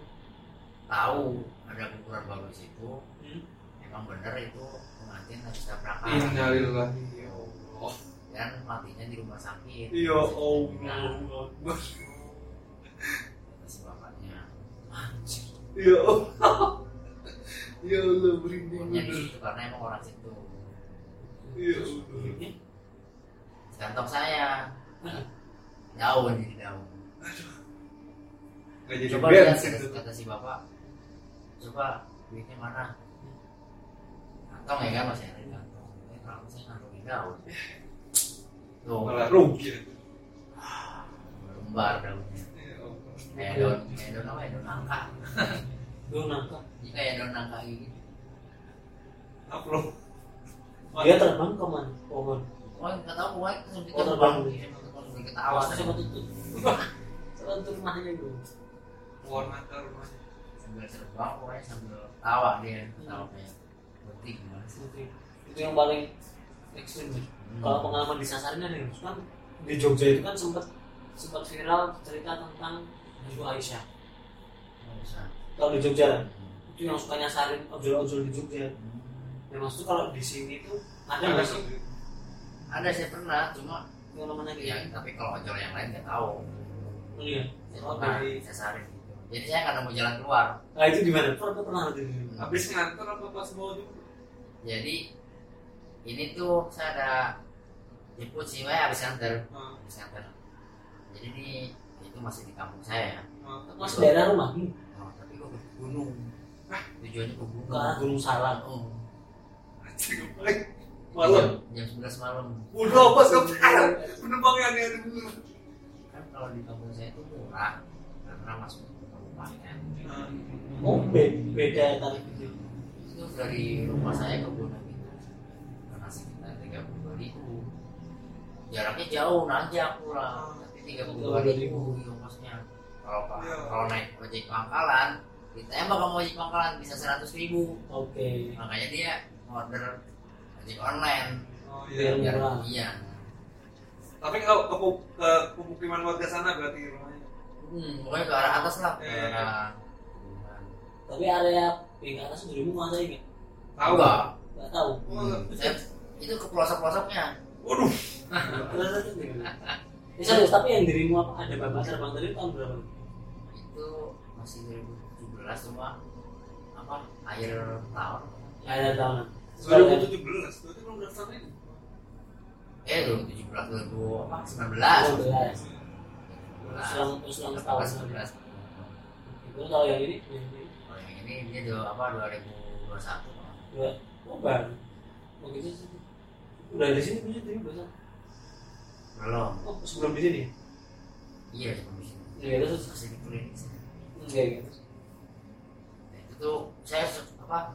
tahu ada kuburan baru di situ. Hmm. emang bener itu pengantin habis tabrakan. Innalillahi ya Allah. Dan matinya di rumah sakit. Ya Nah, Allah. kata si bapaknya. Anjir Ya Allah. Ya Allah merinding situ karena emang orang situ. Ya Allah. kantong saya. Daun jadi daun Gak jadi coba lihat kata, tuh. kata si bapak. Coba duitnya mana? Kantong ya kan masih ada di kantong. Kalau saya kantong di daun tuh Malah rugi. lembar daunnya Ya Allah. kayak daun kayak daun apa ya daun nangka <laughs> Gue nangkap. ini kayak daun nangka gitu Upload. Dia terbang ke mana? Pohon. oh nggak tahu pokoknya langsung Oh, terbang. ketawa Awas sama tutup. Sama tutup rumahnya gue. Warna ke rumahnya. sambil terbang pokoknya sambil tawa dia ketawa kayak penting gimana sih Itu yang paling ekstrim. Ya. Kalau pengalaman disasarin ada yang kan di Jogja itu kan sempat sempat viral cerita tentang Ibu Aisyah. Kalau di Jogja kan, itu yang suka nyasarin ojol-ojol di Jogja. Ya maksudnya kalau di sini tuh ada nggak sih ada saya pernah cuma yang namanya ya tapi kalau ojol yang lain nggak tahu Iya. saya Oh, dari- jadi saya nggak mau jalan keluar Nah itu di mana? Pernah pernah di Habis ngantor apa pas mau juga? jadi ini tuh saya ada jemput si Wei habis nganter Ah, habis nganter jadi ini itu masih di kampung saya ya ah. Mas daerah rumah ini oh, tapi kok ke gunung tujuannya ke gunung ke Gunung Salak. oh. Malam. jam, 11 malam Udah apa sekarang? Penumpangnya aneh-aneh dulu. kan kalau di kampung saya itu murah karena masuk ke kabupaten Ah, Oh be- beda tarif itu. dari rumah saya ke gunung tiga puluh dua ribu jaraknya jauh nanjak pulang tapi tiga puluh dua ribu ongkosnya kalau pak Iya. kalau naik ojek pangkalan ditembak sama ojek pangkalan bisa seratus ribu Oke. makanya dia order ojek online Oh Biar iya. murah. iya Tapi kalau ke, pu- ke pemukiman warga sana berarti rumahnya. hmm, pokoknya ke arah atas lah ke Iya. arah Tapi area yang atas dirimu menguasai nggak? Tahu Enggak. Nggak tahu. Saya itu ke pelosok pelosoknya Waduh. Gimana? Ya, serius, tapi yang dirimu apa ada bapak terbang tadi tahun berapa? itu masih 2017 cuma apa akhir tahun Ya, ada tahunan. 2017. Berarti belum daftar ini. eh 2017 2000 apa 19 12. Selang selang setahun. 19 Itu tahu yang ini? Yang ini. Oh, yang ini dia dua apa 2021 Dua. Oh, baru. Oh, gitu sih. Udah di sini punya diri bahasa. belum. Oh, sebelum di sini. iya sebelum di sini. Ya, terus? Di klinik enggak gitu. Nah, itu tuh saya apa?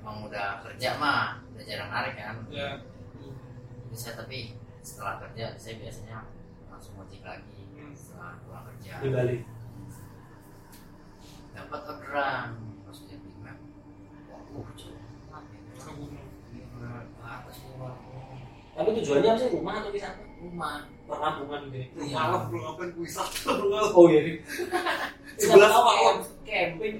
Emang udah kerja mah udah jarang narik kan? Ya. Jadi saya tapi setelah kerja saya biasanya langsung ngojek lagi. Hmm. setelah pulang kerja. Di Bali. dapat orderan lihat di map. Uh jauh banget Tapi tujuannya apa sih? Rumah atau wisata? rumah Perkampungan gitu. Belum malam belum ngapain ke wisata. Oh iya. nih. <laughs> Sebelas Tahu malam. kayak Camping.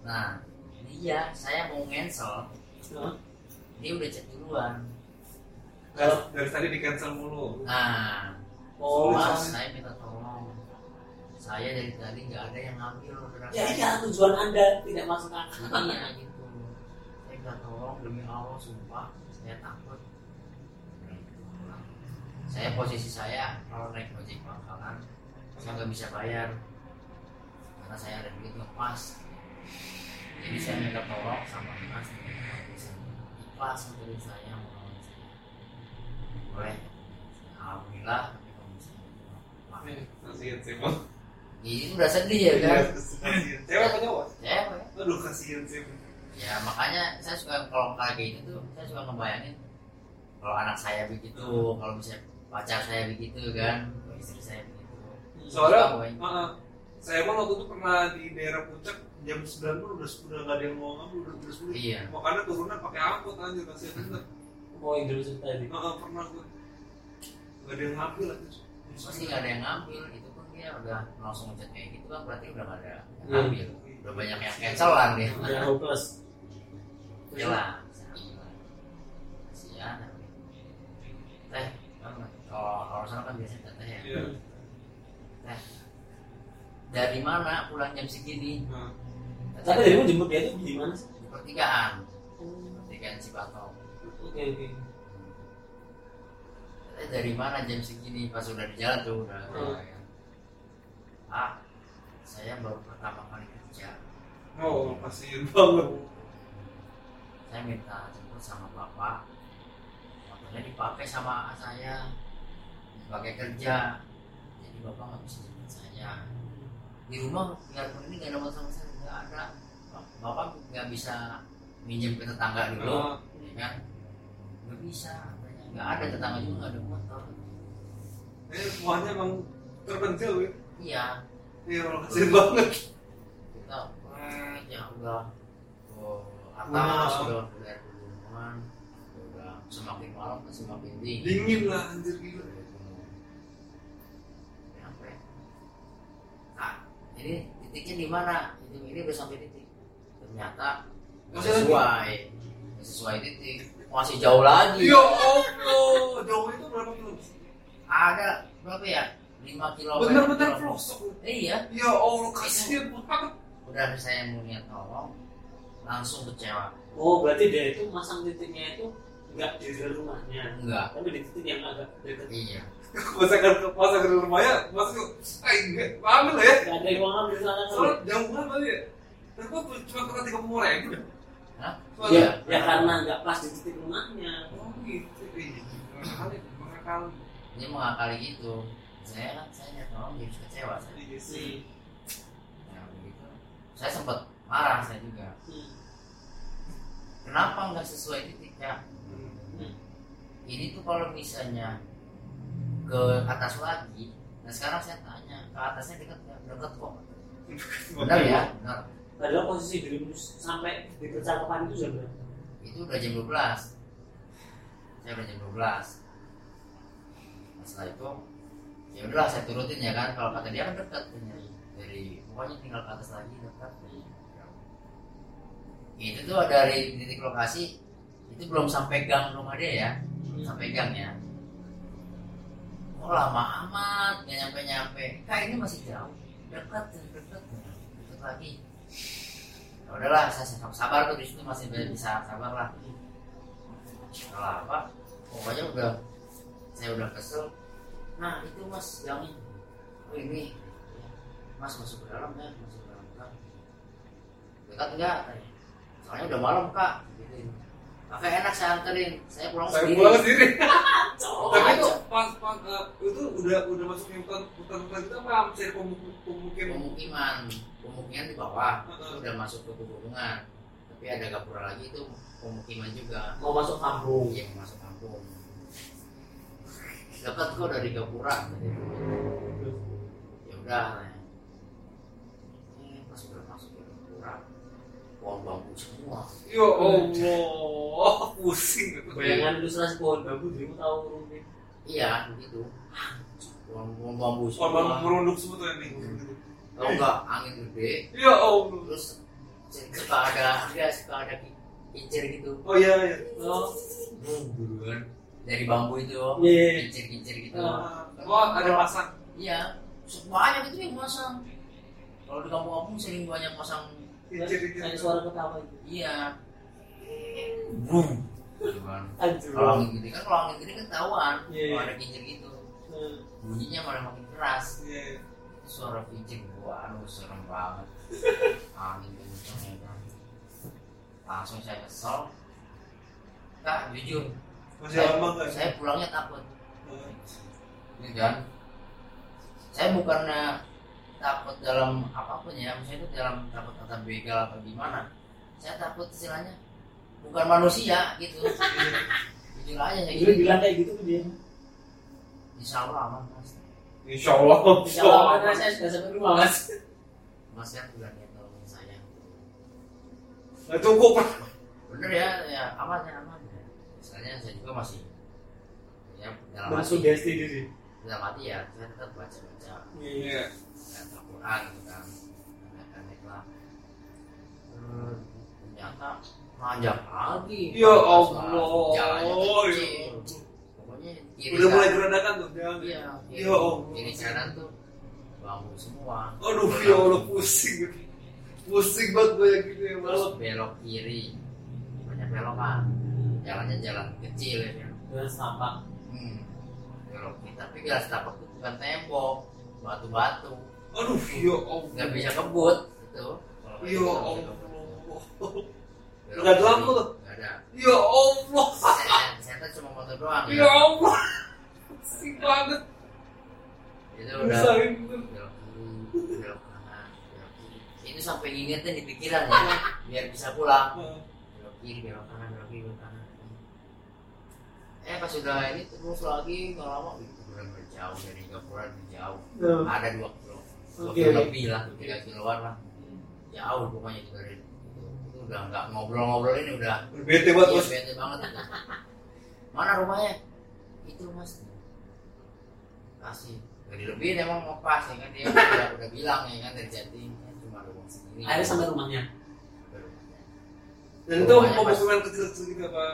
nah iya saya mau cancel Hah? dia udah cek duluan Dari, dari tadi di cancel mulu. nah Oh, mas soalnya- saya minta tolong saya dari tadi nggak ada yang ngambil Ya, saya. ya tujuan Anda tidak masuk akal. iya gitu saya minta tolong demi Allah sumpah saya takut saya posisi saya kalau naik ojek pangkalan saya nggak bisa bayar karena saya ada duit ngepas jadi saya minta tolong sama mas ikhlas dari saya boleh alhamdulillah Kasihan sih bang. ini udah sedih ya kan Kasihan. Cewek apa cowok? cewek Aduh kasihan sih. ya makanya saya suka kalau kayak gitu tuh saya suka ngebayangin kalau anak saya begitu kalau misalnya pacar saya begitu kan istri saya begitu Soalnya, uh, saya emang waktu itu pernah di daerah puncak jam 9 pun udah udah nggak ada yang mau ngambil udah udah sulit. Iya. Makanya turunan pakai angkot anjir kasihan bener. Mau yang dulu ini. Heeh, pernah gue. Gak ada yang ngambil aja. pasti nggak ada yang ngambil itu pun dia udah langsung ngechat kayak gitu kan berarti udah nggak ada yang Iya. ngambil udah banyak yang cancelan dia Udah hopeless. ya lah kasihan kalau kalau sana kan biasanya teh ya Iya. teh dari mana pulang jam segini Nah, Tapi dirimu jemput dia itu di mana sih? di pertigaan pertigaan Cibatok Oke oke. Eh, dari mana jam segini pas udah di jalan tuh udah Hmm. ya. ah saya baru pertama kali kerja Oh, kasihan banget. saya minta jemput sama bapak motornya dipakai sama saya dipakai kerja. Jadi bapak nggak bisa jemput saya. Di rumah biarpun ini nggak ada sama saya nggak ada. Bapak nggak bisa minjem ke tetangga dulu Ah. ya kan? Nggak bisa nggak ada tetangga juga nggak ada motor. Ini semuanya emang terpencil ya. iya. Iya, orang kasihan banget. kita eh, ya udah. Atas Wow. udah. Udah semakin malam semakin dingin. Dingin lah anjir gila. Sampai. Ini titiknya di mana? Titik ini udah sampai titik. Ternyata sesuai, sesuai titik. Masih jauh lagi. Ya Allah, jauh itu berapa kilo? Ada berapa ya? 5 kilo. Bener-bener pelosok. Eh, iya. Ya Allah, kasihan banget. Udah saya mau niat tolong, langsung kecewa. Oh berarti dia itu masang titiknya itu nggak di dalam rumahnya, Enggak. tapi di titik yang agak dekat. Iya. Masa ke masa ke rumahnya, masa ke, ah enggak, ambil lah ya. Nggak ada yang mau di sana? Soalnya jauh banget kali ya. Gua cuma kena tiga puluh ribu deh. Hah? Iya. Ya karena nggak pas di titik rumahnya. oh gitu. Iya, kali, kali. Dia mengakali gitu. Saya kan saya niat tolong jadi kecewa saya. Iya sih. Ya, begitu. Saya sempat marah saya juga. Hmm. Kenapa nggak sesuai titiknya? Hmm. ini tuh kalau misalnya ke atas lagi. Nah sekarang saya tanya ke atasnya dekat dekat kok. Benar ya? Benar. Padahal posisi dirimu sampai di percakapan itu jam berapa? itu udah jam 12 saya udah jam 12 nah, setelah itu ya udahlah saya turutin ya kan. Kalau kata dia kan dekat dari, dari pokoknya tinggal ke atas lagi dekat itu tuh dari titik lokasi itu belum sampai gang rumah dia ya. Belum sampai gang ya oh lama amat nggak nyampe nyampe kak ini masih jauh. Dekat dekat dekat lagi. Ya udahlah saya sabar, sabar tuh di masih bisa sabar lah. Kalau apa pokoknya udah saya udah kesel. Nah itu mas yang ini. Oh ini. Mas masuk ke dalam ya masuk ke dalam kak. Dekat enggak soalnya udah malam kak. Gitu Kakak enak saya anterin. Saya pulang Saya sendiri. pulang sendiri. <laughs> Oh, Tapi itu pas pas eh, itu udah udah masuk hutan hutan hutan itu apa? Mencari pemukiman. Pemukiman. Pemukiman di bawah. Udah masuk ke pegunungan. Tapi ada gapura lagi itu pemukiman juga. Mau masuk kampung. Yang masuk kampung. Dekat kok dari gapura ya udah ini pas udah masuk ke gapura pohon bambu semua. Ya Allah, pusing bayangan ilustrasi pohon bambu dirimu tahu rumit iya begitu. Pohon pohon bambu Oh, bang semua merunduk semua tuh ini. kalau enggak angin gede. Ya Allah. terus suka ada ada suka ada kincir gitu. Oh iya iya. oh. Bum, buruan. Dari bambu itu Iya. kincir-kincir gitu. Oh, ada pasang. iya. Banyak itu yang masang kalau di kampung-kampung sering banyak Kincir-kincir. Kayak suara ketawa itu. Iya. Boom. Anjir kalau angin gede kan kalau angin gede kan ketahuan. Iya. kalau ada kincir gitu. Hmm. bunyinya malah makin keras. Iya. Itu suara kincir gua aduh serem banget. Angin kencang ya kan langsung saya kesel. Kak jujur. Masih saya, lama kan? saya pulangnya takut. Ini kan saya bukannya takut dalam apa pun ya maksudnya itu dalam takut kata begal atau gimana. Saya takut istilahnya bukan manusia gitu <laughs> jujur aja ya Dulu bilang kayak gitu ke dia. Insya Allah aman mas. Insya Allah. Insya Allah karena saya sudah sampai rumah mas. Mas kan udah niat tolongin saya. Nah, cukup. bener ya ya aman ya aman. Ya misalnya saya juga masih ya dalam Bersugesti diri dalam hati ya saya tetap baca baca Iya. baca Quran gitu kan lah Eh, ternyata nanjak lagi Ya Allah. jalannya Ya kecil pokoknya kiri Udah mulai kanan- geradakan tuh. Jangan. iya kiri, Ya Allah. kiri kanan tuh bambu semua Aduh, ya Allah pusing. Pusing banget gue yang gitu ya terus malam. belok kiri banyak belokan jalannya jalan kecil ya dengan setapak hmm. Kiri tapi gak setapak itu bukan tembok batu-batu Aduh, ya Allah. nggak bisa kebut gitu Ya nggak. Belok Nggak ada lampu tuh? nggak ada Ya Allah. saya, cuma motor doang Ya ya Allah. Pusing banget. itu udah itu sampai ngingetin di pikiran ya biar bisa pulang belok kiri belok kanan belok kiri belok kanan eh pas sudah ini terus lagi nggak lama. Itu udah berjauh dari Gapura lebih jauh. Ada dua kilo. Dua kilo lebih lah tiga kiloan lah. Jauh pokoknya itu dari itu, itu udah nggak ngobrol-ngobrol ini udah. Bete banget iya, bos. bete banget. Mana rumahnya? Itu mas. Kasih. Dari lebih emang mau pas ya kan? Dia udah, udah bilang ya kan? Dari Jatim ya, cuma rumah sendiri. Akhirnya sampai rumahnya? Dan itu Rumahnya pas- pemukiman kecil-kecil gitu apa?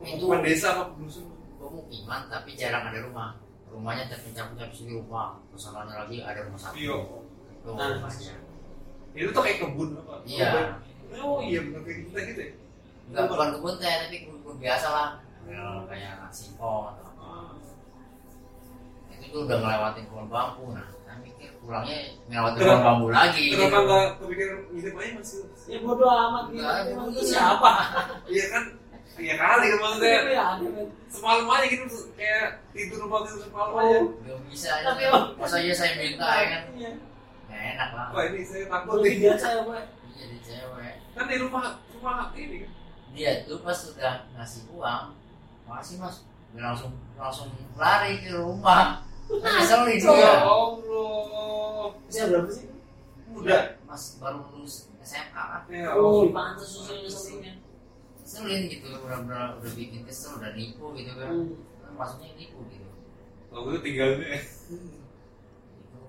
Itu- desa apa dusun? pemukiman tapi jarang ada rumah rumahnya terpencah-pencah di rumah ke sananya lagi ada rumah satu Iya. itu Nah. rumahnya Itu tuh kayak kebun apa? iya Oh iya bener kayak kita gitu ya. nggak bukan kebun teh tapi kebun biasa lah Ya, kayak singkong atau apa itu tuh udah ngelewatin pohon bambu nah saya mikir pulangnya ngelewatin pohon bambu lagi Kenapa gitu. nggak kepikiran ngintip aja mas? ya bodo amat gitu siapa Iya kan? Iya kali kan maksudnya. ya Semalam aja gitu kayak tidur rumah tidur semalam aja. Oh. Gak bisa Tapi aja emang- masa iya saya minta ya kan Iya. enak lah Wah ini saya takut nih. biasa ya pak Iya, jadi cewek Kan di rumah rumah ini kan. dia tuh pas sudah ngasih uang makasih mas dia langsung langsung lari ke rumah kan ngeselin Ya dia Allah. usia berapa sih Udah. mas baru lulus SMA kan Ya oh pantas susunya ngeselin gitu benar-benar udah bikin kesel udah nipu gitu kan. Hmm. maksudnya nipu gitu. Waktu itu tinggal deh itu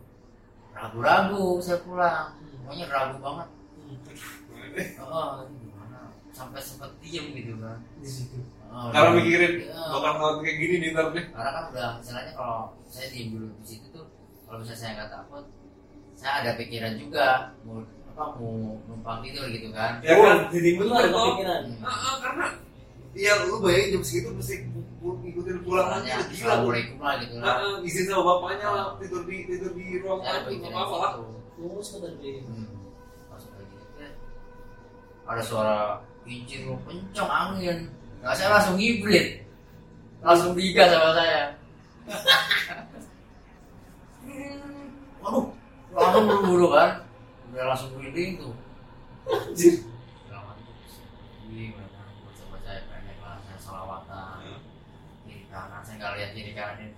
ragu-ragu saya pulang. Pokoknya ragu banget. Oh ini gimana? Sampai sempet diem gitu kan. Di situ. Oh, kalau dan- mikirin Iya. bakal ngelakuin kayak gini nih ntar deh. Karena kan udah misalnya kalau saya diem dulu di situ tuh kalau misalnya saya nggak takut saya ada pikiran juga mau apa mau numpang tidur gitu kan. Ya kan? Tuh ada kepikiran. Hmm. Karena ya lu bayangin jam segitu mesti ngikutin pulang. Aja gila assalamualaikum lah gitu Ah, lah ah, izin sama bapaknya lah tidur di tidur di ruang tamu nggak apa-apa. lah lagi gitu. Ya, ada suara kincir lu kenceng angin. Nggak saya langsung hibrid langsung digas sama saya. <laughs> Waduh langsung buru-buru kan udah langsung merinding tuh Anjir. Selamat Wih, benar. Baca-baca pendek lah, saya salawatan Kiri kanan, saya nggak lihat kiri kanan ini.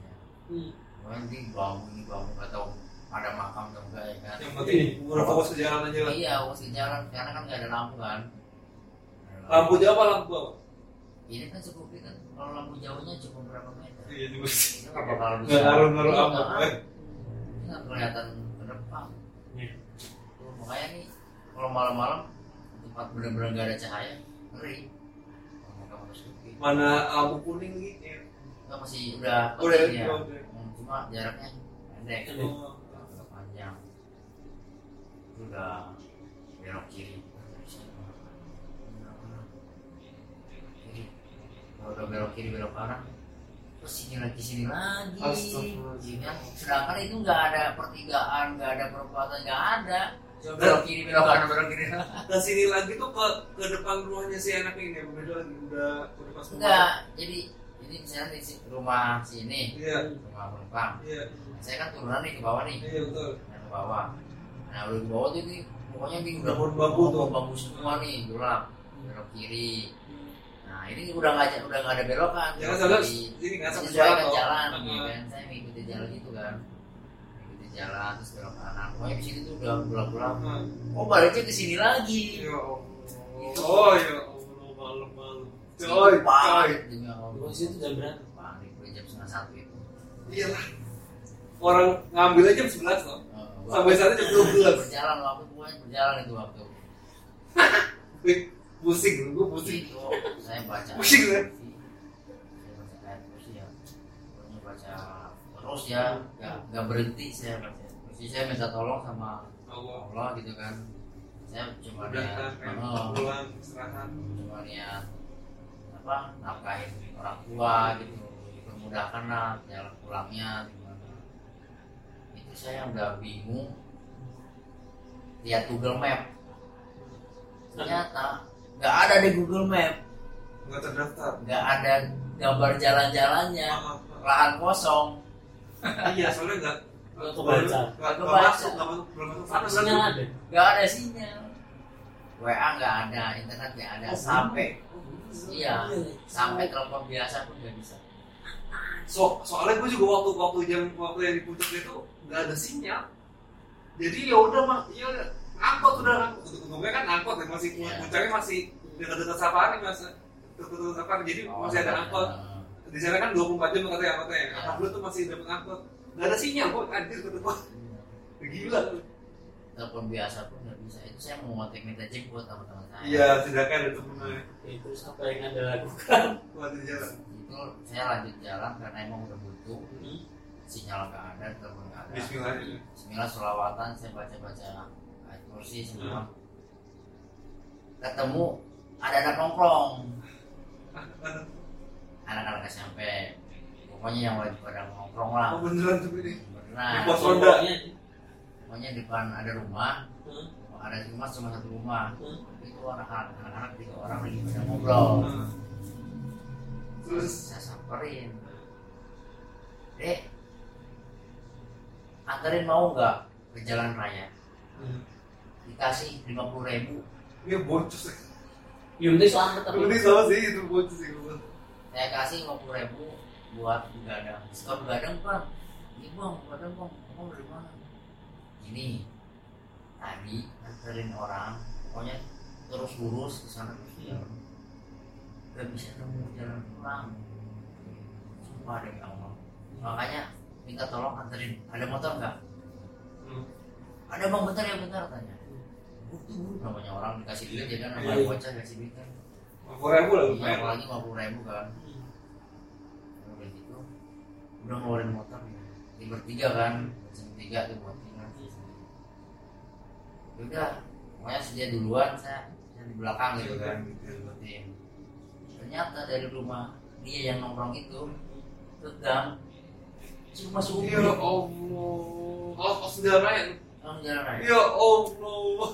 Hmm. Nanti bangun, ini bangun, nggak tahu ada makam atau enggak ya kan? Yang penting udah fokus ke jalan aja lah. Iya, harus di jalan, karena kan nggak ada lampu kan. Lampu jauh apa lampu apa? Ini kan cukup kan, kalau lampu jauhnya cuma berapa meter? Iya juga Ini nggak bakal bisa nggak ngaruh-ngaruh Iya, apa nggak. Ini nggak kelihatan ke depan Iya. Tuh, Makanya nih, kalau malam-malam tempat benar-benar nggak ada cahaya, ngeri mana lampu kuning gitu ya Enggak masih udah udah ya. udah Hmm, Cuma jaraknya pendek. Oh. Panjang. Itu udah belok kiri. Udah belok kiri belok kanan terus sini lagi sini lagi. Iya kan? sedangkan itu nggak ada pertigaan nggak ada perempatan nggak ada belok kiri belok kanan belok kiri. Ke <laughs> sini lagi tuh ke ke depan rumahnya si anak ini ya beda lagi udah udah pas enggak jadi ini misalnya di si- rumah sini iya. rumah penumpang. Iya. Saya kan turunan nih ke bawah nih. Iya betul. Nah, ke bawah. Nah udah ke bawah tuh nih pokoknya ini udah Pohon bambu tuh. bambu semua nih gelap. Belok kiri. Nah ini udah nggak udah nggak ada belokan. Ya kan saudara Di- sini kan sama sesuaikan toh. jalan gitu kan. Saya mengikuti jalan itu kan jalan terus belok kanan pokoknya di sini tuh udah gelap-gelap ah. oh baliknya ke sini lagi. Ya Allah. oh ya Allah malu coy coy panik demi Allah. Di situ jam berapa? Panik gue jam setengah satu itu iyalah. Orang ngambil aja jam 11 loh. Eh, sampai saat jam 12 <laughs> berjalan waktu pokoknya berjalan itu waktu. <laughs> Wih, pusing gue pusing. Itu saya baca Pusing, ya? saya baca ayat kursi ya. Pokoknya baca terus ya nggak nggak berhenti saya baca kursi saya minta tolong sama Allah. Allah gitu kan. Saya cuma niat oh, pulang istirahat. cuma niat apa nafkahin orang tua gitu dipermudahkan lah jalan pulangnya gimana. Itu saya udah bingung. Lihat Google Map. Ternyata nggak ada di Google Map. Nggak terdaftar. Nggak ada gambar jalan-jalannya. Lahan kosong iya soalnya nggak kebaca. nggak masuk nggak masuk belum masuk. Sana sinyal ada nggak ada. sinyal. WA nggak ada internet nggak ada. Sampai iya sampai telepon biasa pun nggak bisa. So soalnya gue juga waktu waktu jam waktu yang di puncak itu nggak ada sinyal. Jadi ya udah mah ya angkot udah. Angkot untungnya kan angkot ya masih Iya. puncaknya masih dekat-dekat safari mas dekat-dekat safari jadi masih ada angkot di sana kan 24 jam katanya angkotnya ya. Iya. alhamdulillah tuh masih dapat angkot. Nggak ada sinyal kok anjir kata gue gila. Telepon biasa pun nggak bisa. Itu saya mau ngotek minta jemput sama teman saya. Iya sedangkan ada temennya itu apa yang anda lakukan? Buat di jalan. Itu saya lanjut jalan karena emang udah butuh. Sinyal nggak ada telepon nggak ada. Bismillah Bismillah selawatan saya baca baca ayat kursi semua. Ketemu ada anak nongkrong anak-anak SMP pokoknya yang wajib pada nongkrong lah. Oh beneran tuh ini beneran. Di pos ronda. pokoknya depan ada rumah. Hmm. ada rumah cuma satu rumah. Hmm. itu anak-anak anak-anak tiga orang lagi pada ngobrol. Nah. terus? Saya samperin. Dek anterin mau nggak ke jalan raya? Dikasih lima puluh ribu. Bocos ya ya penting selamat tapi. Ini sama sih itu bocos sih saya kasih lima puluh ribu buat begadang suka begadang bang ini bang begadang bang? Kamu dari mana? Ini. Tadi anterin orang pokoknya terus lurus ke sana terus dia nggak bisa nemu jalan pulang. Sumpah demi Allah. Makanya minta tolong anterin ada motor nggak? Hmm. ada bang bentar ya bentar tanya. Tuh namanya orang dikasih duit ya kan namanya iya. bocah dikasih duit kan. Aku ribu lah iya apalagi lima puluh ribu kan udah ngeluarin motor di bertiga kan bertiga tuh buat tinggal udah pokoknya dia duluan saya saya di belakang gitu kan ngikutin ternyata dari rumah dia yang nongkrong itu tetang cuma masuk Ya Allah. Oh, oh saudara ya. Orang jalan raya. Ya Allah.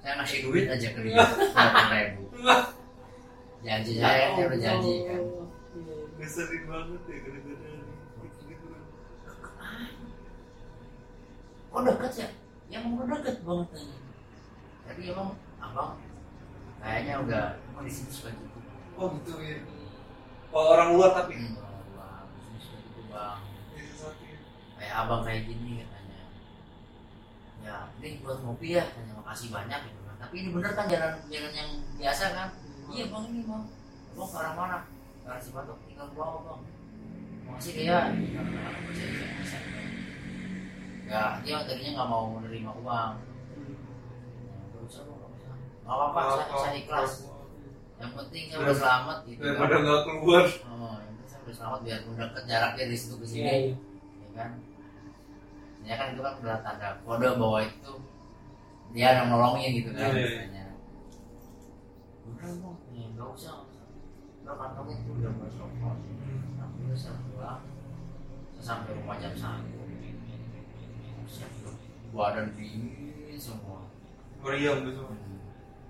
Saya ngasih duit aja ke dia delapan ribu. <laughs> Janji saya, saya udah janji kan. Ngeselin banget ya gara-gara gitu. Kok deket ya? Ya udah deket banget tanya. Tapi emang abang kayaknya udah mau di sini suka gitu. Oh gitu ya. Oh, orang luar tapi. Hmm, di sini suka gitu bang. Ya, sesuatu ya. Kayak abang kayak gini katanya. Ya, ini buat ngopi ya. Tanya makasih banyak gitu kan. Tapi ini bener kan jalan jalan yang biasa kan? Iya bang ini bang. Bang ke arah mana? Ke arah Cipatok. Tinggal pulang bang. Makasih ya. Ya, dia tadinya nggak mau menerima uang. Nggak usah, nggak. Nggak apa-apa, saya, saya ikhlas. Yang penting saya udah selamat gitu. Daripada kan. nggak keluar. Oh, yang penting saya udah selamat biar deket jaraknya dari situ ke Iya, sini. iya. Ya kan? Ya kan itu kan udah tanda kode bahwa itu dia yang nolongin gitu kan. Iya, iya. misalnya. Udah bang, ya, nggak usah. nggak. Udah kantongnya itu udah buat rokok. Udah saya pulang. Saya sampai rumah jam satu. Badan dingin semua. Meriam besok.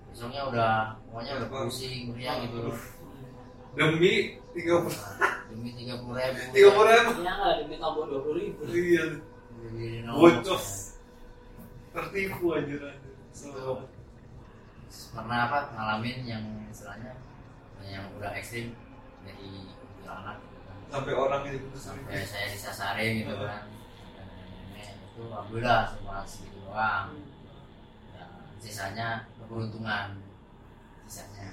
Besoknya udah, pokoknya udah pusing, meriang gitu. Demi tiga puluh Demi tiga puluh ribu. tiga puluh ribu. Iya nggak demi tambah dua puluh ribu. Iya. Bocos. Tertipu aja So, Pernah apa ngalamin yang istilahnya yang udah ekstrim dari kuntilanak gitu kan. sampai orangnya itu sampai saya disasarin gitu kan itu alhamdulillah cuma segitu doang ya, sisanya keberuntungan sisanya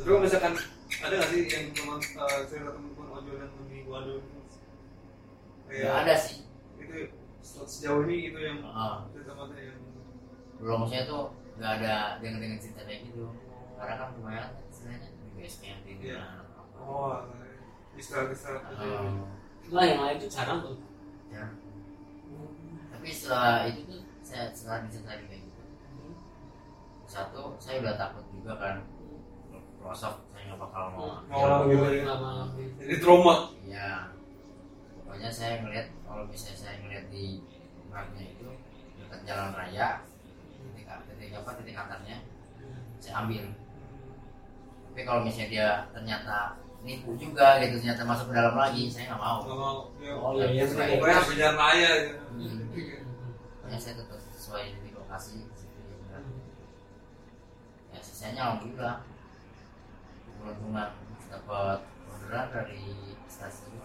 kalau misalkan ada nggak sih yang teman eh, cerita teman-teman ojol yang menipu adu nggak ada sih itu sejauh ini itu yang Heeh. cerita mata yang belum saya tuh nggak ada dengan dengan cerita kayak gitu karena kan kebanyakan istilahnya di basecamp di Iya. mana apa. oh istirahat-istirahat aja. Oh, Nah yang lain itu jarang tuh. ya. Tapi setelah itu tuh saya setelah diceritain kayak gitu satu saya udah takut juga kan pelosok saya nggak bakal mau Mau lagi lagi. Nggak mau. Jadi trauma. Iya. Pokoknya saya ngeliat kalau misalnya saya ngeliat di mapnya itu dekat jalan raya titik titik apa titik antarnya saya ambil. Tapi kalau misalnya dia ternyata nipu juga gitu ternyata masuk ke dalam lagi saya nggak mau. Nggak mau. Ya, Oh iya iya. Pokoknya jalan raya gitu. Hmm. Pokoknya saya tetap sesuai di lokasi. Ya sisanya alhamdulillah keberuntungan dapat orderan dari stasiun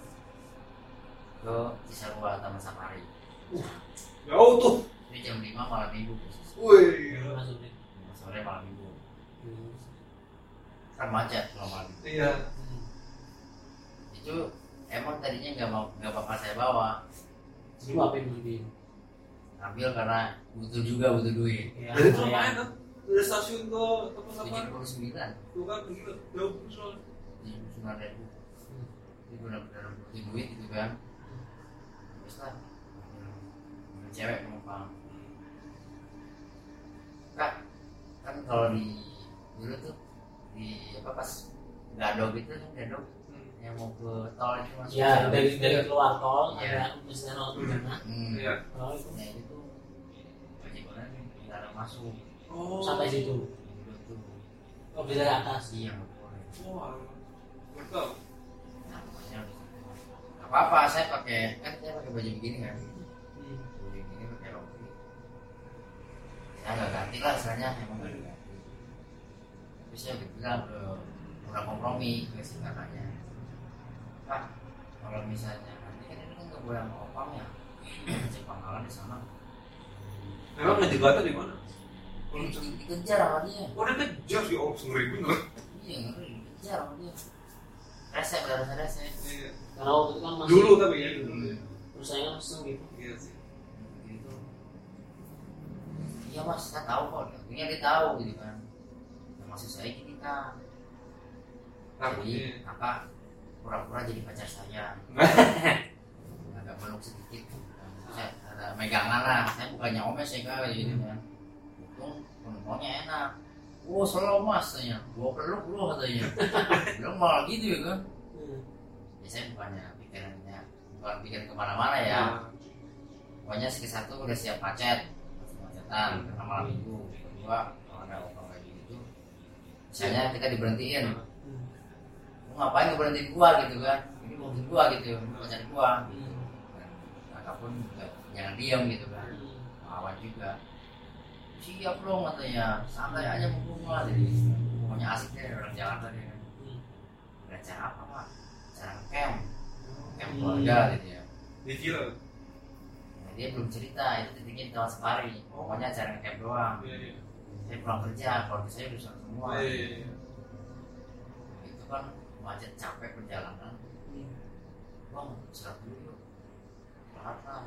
ke Cisarua Taman Safari. Jauh tuh. Ini jam 5 malam minggu posisi. Wih. Lima sore malam minggu. Kan macet kalau malam minggu. Iya. Itu emang tadinya nggak mau nggak bakal saya bawa. Jadi apa yang lebih? Ambil karena butuh juga butuh duit. Ya, Jadi lumayan. lumayan tuh. Dari stasiun ke tempat apa? 79 Tuh kan gila. Jauh soalnya. 79 ribu. Itu benar-benar butuh duit gitu kan. Terus lah. ambil Cewek penumpang. Kak, kan kalau di dulu tuh di apa pas gadok gitu kan gadok yang mau ke tol itu masuk Ya jalur. dari dari keluar tol Iya. ada misalnya nol tengah. hmm. Iya. Oh itu Nah itu tuh nih nggak ada masuk Oh. sampai situ. Tuh Oh bisa dari atas. iya. Wah. Betul. Nah nggak apa-apa saya pakai kan saya pakai baju begini kan Hmm. baju begini pakai rompi saya nggak ganti lah istilahnya emang nggak diganti tapi saya bilang ke udah kompromi ke si kakaknya pak kalau misalnya nanti kan ini kan sama opang ya <clears throat> cek pangkalan di sana Memang ngejegatnya di mana? Di- di- dikejar sama dia Oh, dia kejar sih. Oh, ngeri bener. iya ngeri dikejar sama dia rese udah rasa rese Iya. karena waktu itu kan masih Dulu tapi ya. Dulu. persaingan langsung gitu Iya sih. gitu iya mas saya tahu kok akhirnya dia tahu gitu kan nah, maksud saya gini kan Takutnya. jadi apa pura-pura jadi pacar saya. <laughs> Agak meluk sedikit. Saya ada megangan lah. Saya bukannya omes ya kan gitu kan. Untung penumpangnya enak. Oh, selalu mas katanya, gua peluk lu katanya. <laughs> Bilang malah gitu ya kan. Hmm. Ya saya bukannya pikirannya, bukan pikiran ke mana-mana ya. Nah, Pokoknya sekali satu udah siap macet, macetan karena malam minggu. Kedua kalau ada orang kayak gitu, misalnya kita diberhentiin, Ngapain ngeberhentiin gua gitu kan? Ini mobil gua gitu, pacar gua. Kakak pun juga jangan diam gitu kan, lawan juga. Siap dong katanya, santai aja mumpung lah jadi pokoknya asik deh orang Jakarta deh. Ada cara apa pak? Cara camp, camp Hmm. keluarga gitu ya. dia gila. Nah, dia belum cerita itu titiknya di Taman Safari. Pokoknya acara camp doang. Iya, iya. Saya pulang kerja, keluarga saya udah semua. Iya. Itu kan macet capek perjalanan. Bang, istirahat dulu yuk. Lah.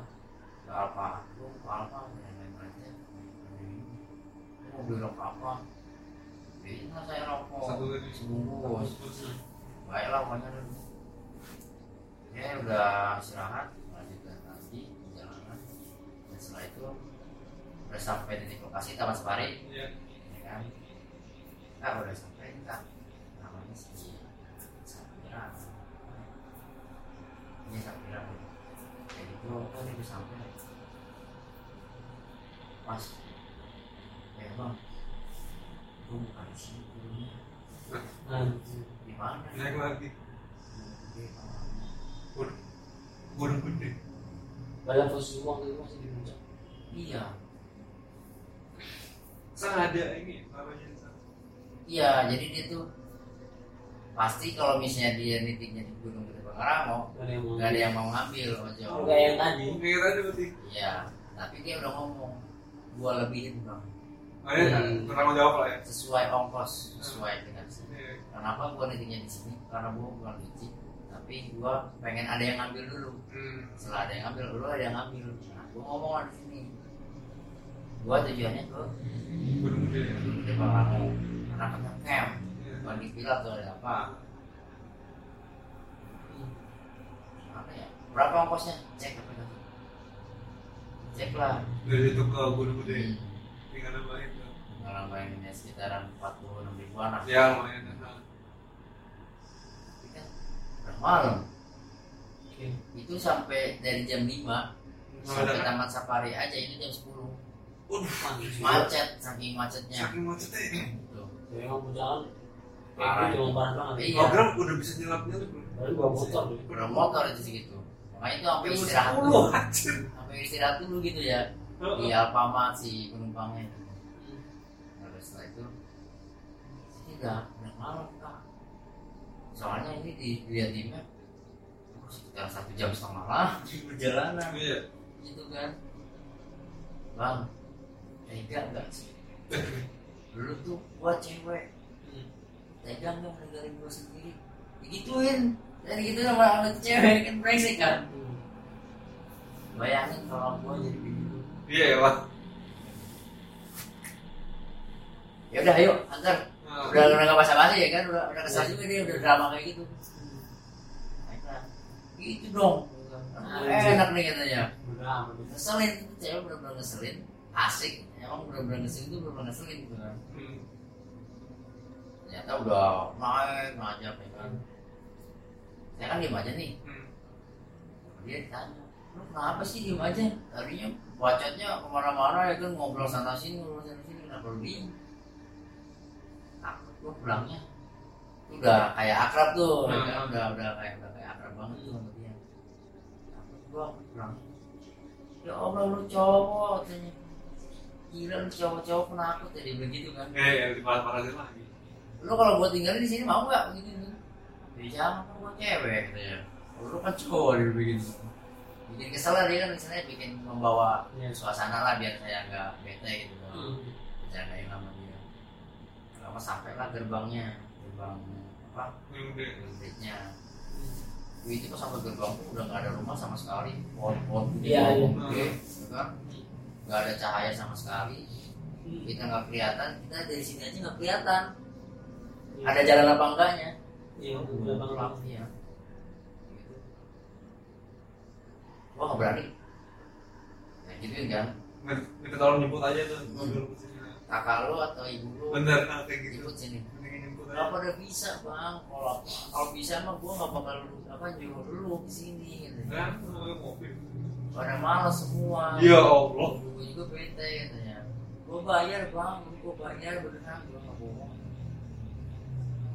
Gak apa, lu apa, yang lain. Lu mau beli rokok apa? Lah saya rokok. Satu lagi. Sebungkus. Baiklah dulu. Ya udah istirahat, lanjutkan lagi perjalanan. Dan setelah itu udah sampai di lokasi Taman Safari, Iya. ya kan? Kak udah sampai kak. Sapira. Ini Sapira. Jadi itu dia udah sampai. Mas, ya bang, gue bukan di sini. Anjir. Di mana? Naik lagi. Waduh gede. Padahal posisi uang itu masih di puncak. Iya, Sang ada ini namanya. Iya. Jadi dia tuh pasti kalau misalnya dia nitiknya di Gunung Gede Pangrango, Gak ada yang mau. nggak ada yang mau ngambil ojol. Oh, kayak yang tadi. Tadi berarti. Iya, tapi dia udah ngomong, gua lebihin bang, Oh iya, Hmm. bertanggung jawab lah ya. sesuai ongkos, sesuai dengan sini. Iya. Kenapa gua nitiknya di sini? Karena gua bukan licin, tapi gua pengen ada yang ngambil dulu. Hmm. Setelah ada yang ngambil, lu ada yang ngambil. Nah, gua ngomong lah di sini. Gua tujuannya ke Gunung gede. Gunung Gede Pangrango, karena kena camp, Villa atau apa. Apa ya? Berapa ongkosnya? Cek apa itu? Cek lah. Dari itu ke Gunung gede. Hmm. Tinggal nambahin. tuh. Kalau bayangin sekitaran 46 ribuan lah. Ya lumayan. Tapi kan udah malam. Oke. Itu sampai dari jam 5 Nggak sampai ada. Taman Safari aja ini jam 10. Anjir. Macet, saking macetnya. Saking macetnya. Tuh. Jadi emang puncakan Parah. emang parah banget. Iya. Program udah bisa nyelap nyelap? Baru bawa motor. Udah motor itu segitu. Makanya itu sampai istirahat dulu. Sampai istirahat dulu gitu ya. Di Heeh. Alfamart si penumpangnya. Nah, terus setelah itu tidak udah malam kak. Soalnya ini di lihat di map oh, sekitar satu jam setengah lah di perjalanan Iya. gitu kan. Bang, tega nggak sih? <laughs> Dulu tuh gua cewek, Hmm. tega nggak meninggalin gua sendiri? Digituin, dan gitu sama anak cewek kan brengsek kan. Bayangin kalau gua jadi begitu. Iya ya lah. Ya udah ayo antar. Nah, Udah udah nggak basa-basi ya kan, udah udah kesal juga dia udah drama kayak gitu. Gitu dong. Anjir. Enak nih katanya. Ngeselin, cewek bener-bener ngeselin. Asik, emang bener-bener ngeselin tuh bener-bener ngeselin gitu kan. hmm. Ternyata udah naik, ngajak ya kan. Saya kan diem aja nih. Hmm. Dia ditanya, lu kenapa sih diem aja? Tadinya bacotnya ke mana-mana ya kan ngobrol sana sini, ngobrol sana sini, kenapa lu diem? Takut gua pulangnya. Udah kayak akrab tuh, ya kan? Hmm. udah udah kayak udah kayak akrab banget tuh sama dia. Takut gua pulangnya. Ya Allah lu cowok katanya. Gila lu cowok-cowok penakut ya dia begitu kan. Eh, yang diparah-parahin lagi. Lu kalau gua tinggalin di sini mau nggak begitu kan? Dia jangan kan gua cewek katanya. Lu kan cowok dia begitu. Bikin kesel lah dia kan misalnya bikin membawa Iya. suasana lah biar saya nggak bete gitu. Hmm. Bercandain sama dia. Lama sampai lah gerbangnya, gerbang apa listriknya Wih, itu pas sampai gerbang tuh udah nggak ada rumah sama sekali pohon-pohon gede Iya, iya. pohon gede ya kan nggak ada cahaya sama sekali kita nggak kelihatan kita dari sini aja nggak kelihatan ada jalan apa enggaknya Iya, udah bang Gelap, iya. Gitu. Wah nggak berani. Ya gitu kan. Minta tolong jemput aja tuh. mobil sini. Kakak lu atau ibu lu Bener, nah, kayak gitu. jemput sini. Kenapa udah bisa bang? Kalau kalau bisa mah gua nggak bakal apa nyuruh lu ke sini. Gitu. Nah, pakai mobil. Pada malas semua. Ya Allah. Gua juga bete katanya. Gua bayar bang, gua bayar beneran gua nggak bohong.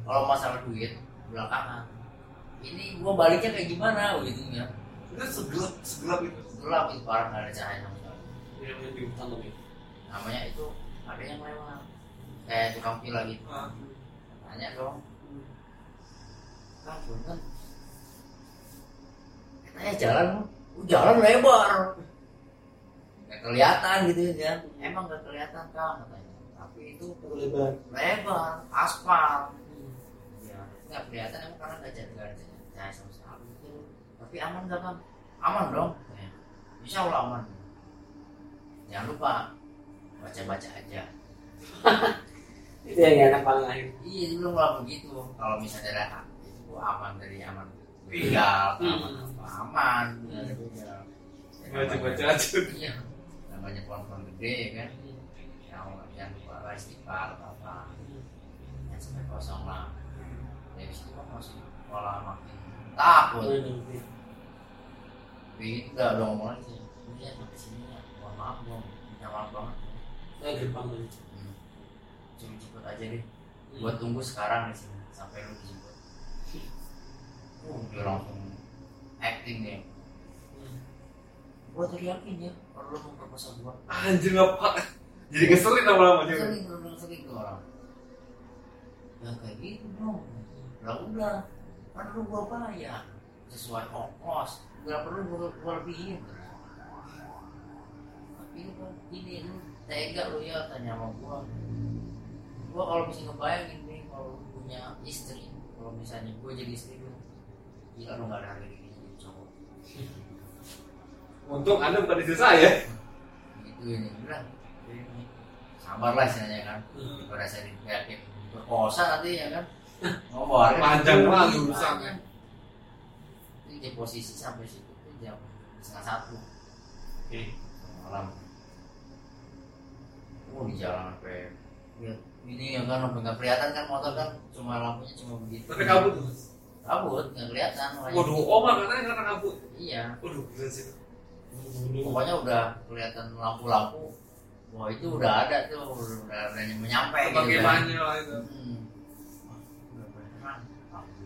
Kalau masalah duit belakangan. Ini gua baliknya kayak gimana gitu ya. Itu segelap, segelap itu. Gelap itu parah nggak ada cahaya sama sekali. Iya, iya, di hutan tapi. namanya itu ada yang lewat kayak tukang pila gitu Ah, tanya dong kan kan katanya jalan oh, jalan lebar nggak kelihatan gitu kan emang nggak kelihatan kan katanya tapi itu Lebar. lebar aspal ya nggak kelihatan emang karena nggak jadi nggak ada sama sekali tapi aman nggak kan aman dong katanya. insya Allah aman jangan lupa baca baca aja <laughs> Itu yang enak paling akhir. Iya, bilang kalau begitu. Kalau misalnya ada itu aman dari aman begal, Hmm. aman apa aman dari begal. Ya, Baca-baca namanya- aja. Iya, namanya pohon-pohon gede ya kan. Yang yang lupa istighfar atau apa. Yang sampai kosong lah. Dari situ masih malah makin takut. Begitu udah udah ngomong lagi. Iya sampai sini ya. Mohon maaf bang, minta maaf banget. Saya gerbang tadi. Hmm. Cuma cepet aja deh. Gua tunggu sekarang di sini sampai lu dijemput. Uh, dia langsung acting nih. Gua teriakin ya, kalau lu memperkosa gua. Anjir ngapa? Jadi ngeselin lama-lama juga. Sering tuh orang. Ya kayak gitu dong. Lah udah, kan lu gua bayar sesuai ongkos. Gak perlu gua, gua lebihin. Tapi lu kan ini lu tega lu ya tanya sama gua. Gua kalau bisa ngebayangin nih kalau lu punya istri, kalau misalnya gua jadi istri lu, gila lu gak ada harga diri jadi cowok. Untung Anda bukan istri saya. Gitu ini, udah. Sabarlah istilahnya kan. Daripada saya diteriakin berkosa nanti ya kan. Ngomong Panjang banget urusannya. Ini di posisi sampai situ tuh jam setengah satu Oke. malam. Oh di jalan sampai ya, ini yang kan sampai nggak kelihatan kan motor kan cuma lampunya cuma begitu. Tapi kabut. Kabut nggak kelihatan. makanya- Waduh, Oma katanya karena kabut. Iya. Waduh, gila sih. Pokoknya udah kelihatan lampu-lampu. Wah itu udah ada tuh udah, udah ada yang menyampe gitu kan. Bagaimana lah itu? Hmm.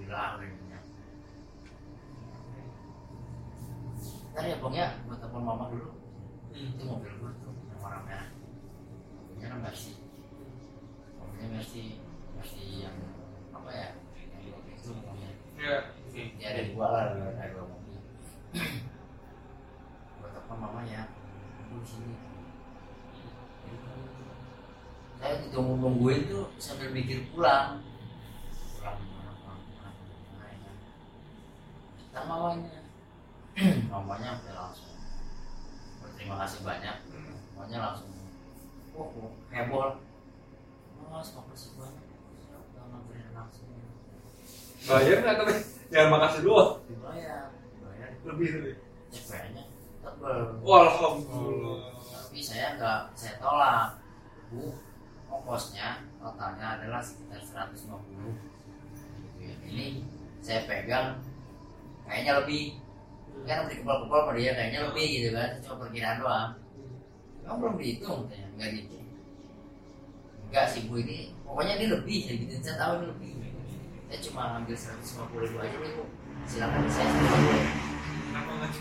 Nyampe. Ntar ya bang ya, gue telepon mama dulu. Itu mobil gue tuh yang warna merah. Mobilnya kan Mercy. Mobilnya Mercy, Mercy yang apa ya? Yang dua pintu mobilnya. Ya. Ya ada dua lah, ada dua mobil. gue telepon mama ya, di sini. Saya ditunggu nungguin tuh sambil mikir. Pulang mana, pulang mana, pulang mana, ya kan. Kita mamanya, mamanya udah langsung berterima kasih banyak. Mamanya langsung, oh, oh heboh. Mas, makasih banyak. Saya udah nganterin anak saya. Bayar nggak tapi jangan makasih doang. Dibayar, dibayar. Lebih lebih. CP-nya tebel. Wah, alhamdulillah. tapi saya nggak saya tolak bu ongkosnya totalnya adalah sekitar 150 gitu ya. ini saya pegang kayaknya lebih kan udah kepal-kepal sama dia kayaknya lebih gitu kan cuma perkiraan doang. Kamu belum dihitung katanya nggak dihitung enggak sih bu ini pokoknya ini lebih saya gitu. Saya tahu ini lebih. Saya cuma ambil 150 ribu aja nih bu. Silakan saya 150 Kenapa nggak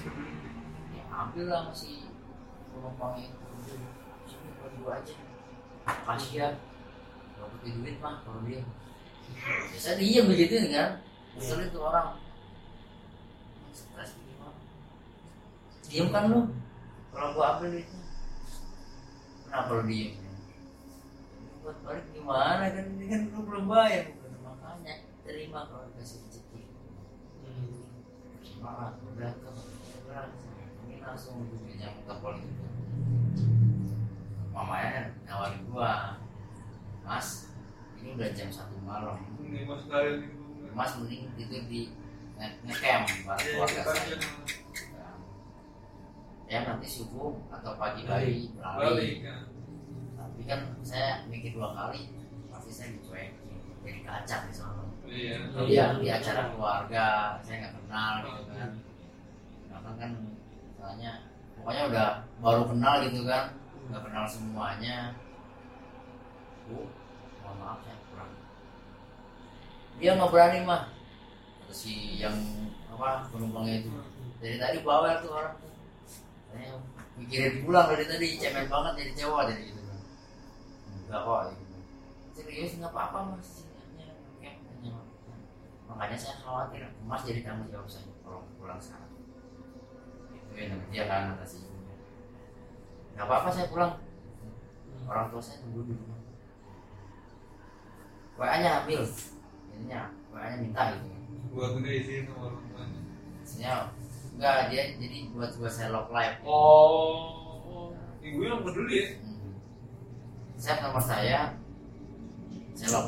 ya ambil lah masih penumpang itu. Dua aja. Kasih ya gak butuh duit mah kalau dia. Biasa diem begitu kan? Ngeselin tuh orang. Stres. gitu diem kan lu? Kalau gua ambil duitnya kenapa lu diem? Buat balik gimana kan? Ini kan lu belum bayar. Bukan makanya terima kalau dikasih rezeki. Hmm. semangat udah ke ini langsung jam telepon itu mamanya nawarin gua. Mas ini udah jam satu malam. Ini mas mending tidur di nge- ngecamp bareng Iya, keluarga kita saya. aja ya nanti subuh atau pagi hari balik. Beralih kan. tapi kan saya mikir dua kali pasti saya dicuekin. Jadi kacang di sana Iya. Di, acara keluarga saya nggak kenal gitu kan. Karena kan soalnya pokoknya udah baru kenal gitu kan. Nggak kenal semuanya. Bu mohon maaf saya kurang. Dia nggak berani mah. Si yang apa penumpangnya itu. Dari tadi bawel tuh orang mikirin pulang dari tadi cemen banget jadi cewek jadi gitu kan. Enggak kok gitu. Serius nggak apa-apa mas. Ya, hanya makanya saya khawatir mas jadi tanggung jawab saya kalau pulang sekarang. Itu yang dia kan kata si ibunya nggak apa-apa saya pulang. Orang tua saya tunggu di rumah. WA nya ambil ininya WA nya minta gitu. Izin sama orang tuanya. Maksudnya enggak dia jadi buat buat saya lock live Oh, ibu yang peduli ya. Hmm. Set nomor saya saya lock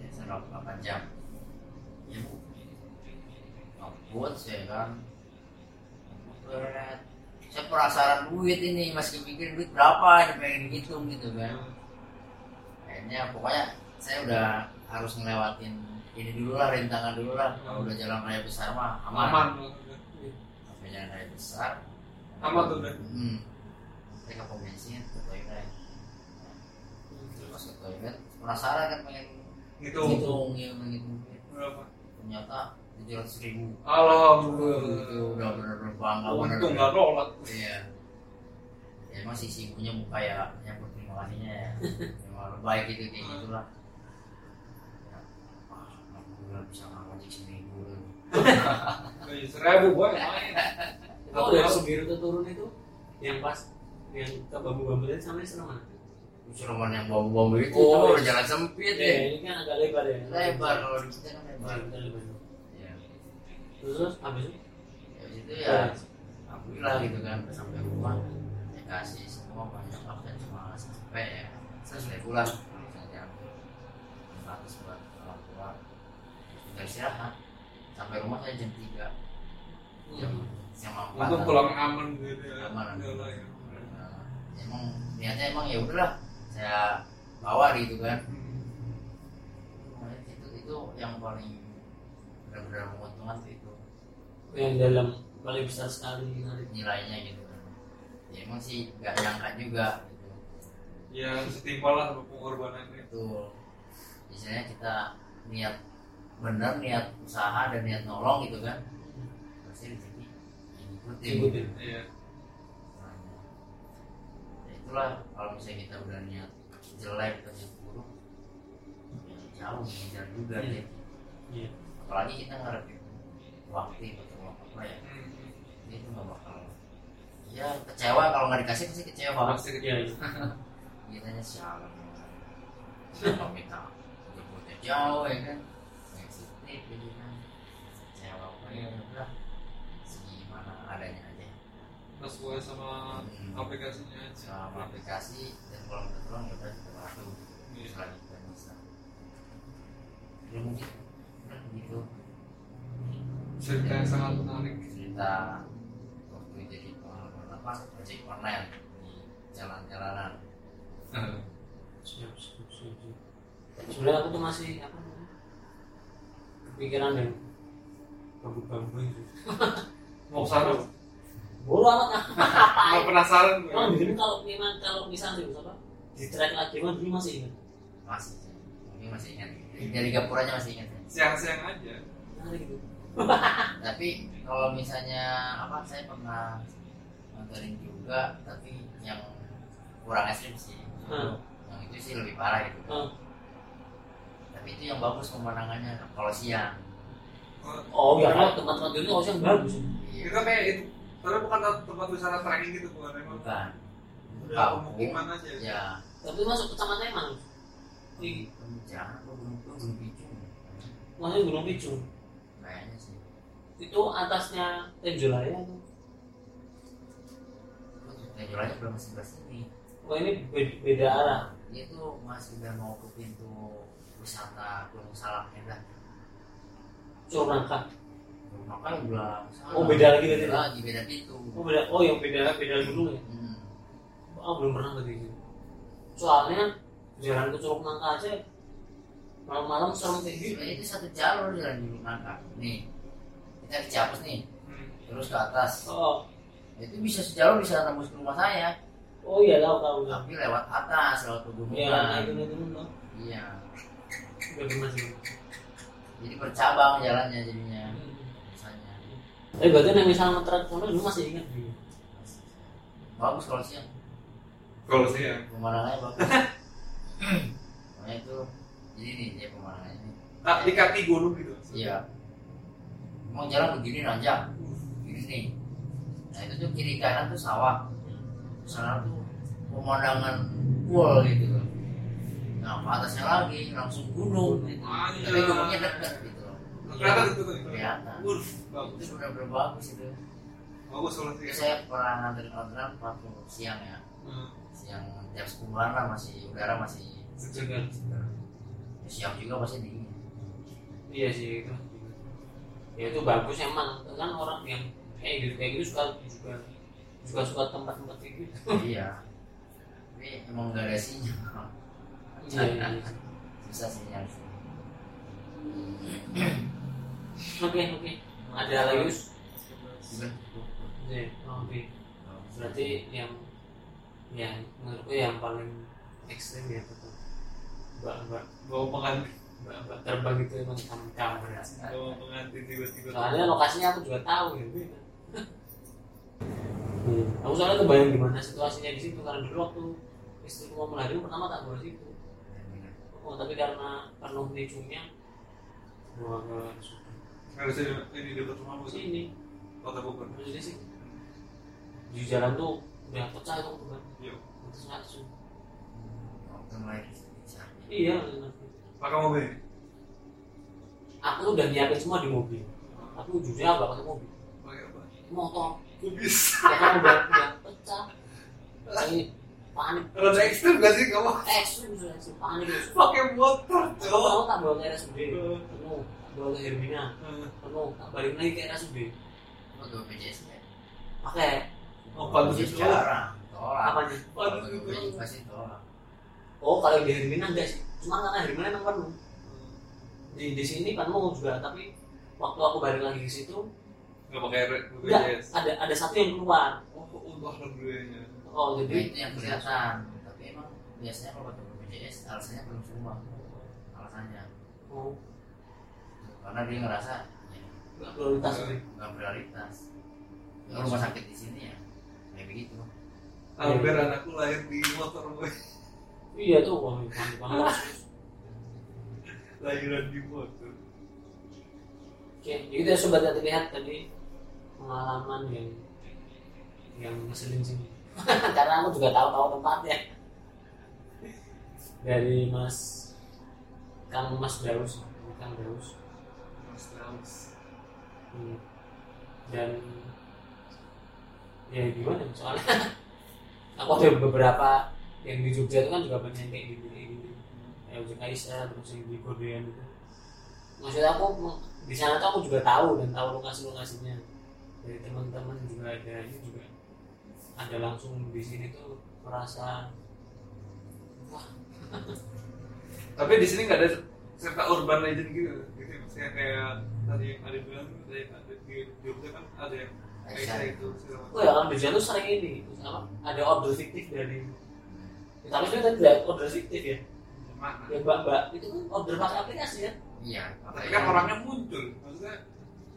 ya, saya lock 8 jam ya bu Ngebut saya kan Beret. saya penasaran duit ini masih mikir duit berapa ini pengen hitung gitu kan akhirnya pokoknya saya udah harus ngelewatin ini dulu lah rintangan dulu lah kalau udah jalan raya besar mah aman, Aman. Jalan raya besar Aman tuh udah. hmm. saya ke pom bensin ke toilet pas ke toilet penasaran kan pengen Gitu. ngitung ya ngitung Berapa? ternyata tujuh ratus ribu itu Alhamdulillah. udah bener-bener bangga Untung nggak nolak. iya ya emang si ibunya muka ya yang berterima kasihnya ya <laughs> emang baik gitu kayak gitulah ya, alhamdulillah bisa ngajak seminggu Seribu boy main. Oh, dari Sugiru tuh turun itu yang pas yang ke bambu-bambu itu sampai sana mana? Cuman yang bambu-bambu itu Oh, oh, jalan sempit Ya, ya. ini kan agak lebar ya. lebar kalau di kita kan lebar. Kita lebar. ya Terus terus habis itu? Ya itu ya alhamdulillah gitu kan sampai rumah saya kasih semua banyak pakai cuma sampai ya saya sudah pulang misalnya ratus buat orang tua tinggal istirahat sampai rumah saya jam tiga jam jam empat Untung pulang aman gitu ya. Aman. Ya. Nah, emang niatnya emang ya udahlah saya bawa gitu kan Hmm. Nah, itu itu yang paling benar-benar menguntungkan tuh itu yang dalam paling besar sekali nilainya gitu kan ya emang sih nggak nyangka juga gitu Ya setimpal lah pengorbanannya. itu biasanya kita niat benar niat usaha dan niat nolong gitu kan pasti rezeki ngikutin Ikutin. Iya. Nah, ya itulah kalau misalnya kita udah niat jelek atau niat buruk ya jauh juga Iya. Iya. apalagi kita ngarepin waktu atau apa ya Hmm. itu nggak bakal ya kecewa kalau nggak dikasih pasti kecewa Pasti kecil. iya. <laughs> kitanya sialan siapa minta jemputnya jauh ya kan sensitif gitu kan kecewa pokoknya ya udah segimana adanya aja. Sesuai sama Hmm. aplikasinya aja. sama aplikasi dan kalau minta tolong ya udah kita bantu. Iya. selagi kita bisa. Ya mungkin. Gitu. Cerita yang sangat menarik. cerita waktu jadi pengalaman apa? Ojek online. Di jalan-jalanan. Siap, siap, siap. Sebenarnya aku tuh masih apa kepikiran dan bambu-bambu itu. <laughs> Mau sana? Bodoh amat <laughs> Nggak penasaran gue. Emang dulu kalau memang kalau misalnya sih apa di track lagi emang dulu masih ingat. masih sih. mungkin masih ingat dari gapuranya masih ingat. Siang-siang aja. Gitu. <laughs> tapi kalau misalnya apa saya pernah nontonin juga tapi yang kurang ekstrim sih Hmm. yang itu sih lebih parah gitu Hmm. Tapi itu yang bagus pemandangannya kalau siang Oh ya kalau tempat-tempat itu harusnya yang bagus. Iya. Itu kayak itu. Tapi bukan tempat wisata trekking gitu bukan emang. bukan Udah pemukiman aja. ya Tapi masuk kecamatan mana? Di jangan gue belum gue belum bicu maksudnya Gunung Picu kayaknya sih itu atasnya Tenjolaya tuh Tenjolanya belum sebelah sini oh ini be- beda arah dia tuh masih udah mau ke pintu wisata Gunung Salak Medan Curangka makanya bilang sana. Oh, beda lagi berarti? lagi beda pintu oh beda. Oh yang beda beda gunung ya? Hmm. oh belum pernah ke situ soalnya jalan ke Curug Nangka aja malam-malam serem kayak gitu. Itu satu jalur jalan di Nangka nih kita ke Ciapus nih. Hmm. terus ke atas. Oh. Itu bisa sejalur bisa tembus ke rumah saya. Oh iya tahu tahu. Tapi lewat atas lewat pegunungan. Ya gunung gunung tuh iya jadi bercabang jalannya jadinya misalnya. Tapi berarti yang misalnya ngetret kono lu masih ingat? Bagus kalau siang. Kalau saya pemandangannya bagus. <laughs> Makanya itu jadi nih dia pemandangannya nih tak di kaki gunung gitu. iya. Mau jalan begini nanjak. Begini nih. Nah itu tuh kiri kanan tuh sawah. Sana tuh pemandangan full gitu nah ke atasnya lagi langsung gunung gitu. Anjay. tapi gunungnya dekat gitu loh Kelihatan itu tuh. kelihatan Urf, bagus. itu benar-benar bagus itu Bagus kalau saya. saya pernah nganterin orderan waktu siang ya Hmm. siang jam 10 lah masih udara masih segar Ya, siang juga pasti dingin iya sih itu ya itu bagus emang kan orang yang kayak gitu kayak gitu suka juga juga suka tempat-tempat kayak gitu iya tapi emang gak ada sinyal <laughs> iya iya. <laughs> Susah sih oke oke. Ada lagi? Iya, oke. Berarti yang yang menurutku yang paling ekstrim ya tetap mbak mbak. Bawa pengantin, mbak mbak. Terbang itu emang kamu kamu ya. Bawa pengantin tiba-tiba. soalnya lokasinya aku juga tahu ya. Hmm. aku soalnya kebayang gimana situasinya di situ karena dulu waktu istriku mau melahirkan pertama tak bawa situ oh tapi karena penuh bawa ke Harusnya ini dekat rumahmu sih. sini Kota Bogor. terus sih. Di jalan tuh udah pecah itu kan langsung bisa iya Pakai mobil. aku tuh udah nyiapin semua di mobil. Tapi ujungnya aku gak pakai mobil. Pakai apa? motor. Kok bisa? ya kan udah udah pecah. Ini panik. Rada ekstrim gak sih kamu? ekstrim sudah ekstrim panik Pakai motor, cowok. mau tak bawa ke RSUD penuh bawa ke Hermina. Penuh tak balik lagi ke RSUD ke BPJS ya? pakai. Oh, pantas itu. jarang. Tolak. Apanya kalau Pantas itu. Pasti tolak. Oh kalau di Hermina enggak sih. Cuma karena Hermina emang penuh. Di di sini penuh juga tapi waktu aku balik lagi ke situ Gak pakai BPJS. ada ada satu yang keluar. Oh, udah alhamdulillahnya. Oh jadi itu yang kelihatan. tapi emang biasanya kalau ke BPJS alasannya belum semua. Alasannya. Oh. Karena dia ngerasa ya, nggak prioritas nggak prioritas. Kalau rumah sakit di sini ya kayak begitu. Hampir anakku lahir di motor boy. iya tuh wah panik banget. <laughs> Lahiran di motor. Oke, itu ya sobat hati lihat tadi pengalaman yang yang ngeselin sih. <laughs> Karena aku juga tahu-tahu tempatnya. Dari Mas Kang Mas Daus, Kang Daus. Mas Raus. Hmm. Dan ya gimana soalnya <laughs> aku ada beberapa yang di Jogja itu kan juga banyak yang kayak gitu kayak gitu Aisyah terus yang di Kodean itu maksudnya aku di sana tuh aku juga tahu dan tahu lokasi lokasinya dari teman-teman juga ada ini juga ada langsung di sini tuh merasa wah <laughs> Tapi di sini nggak ada serta urban legend gitu. Gitu maksudnya kayak tadi yang ada bilang ada yang ada di Jogja kan ada yang Aisyah itu oh ya di sana tuh sering ini apa ada order fiktif dari ya, tapi sebenarnya tidak order fiktif ya Mana? ya mbak mbak itu kan order pakai aplikasi ya iya Tapi kan orangnya muncul. Maksudnya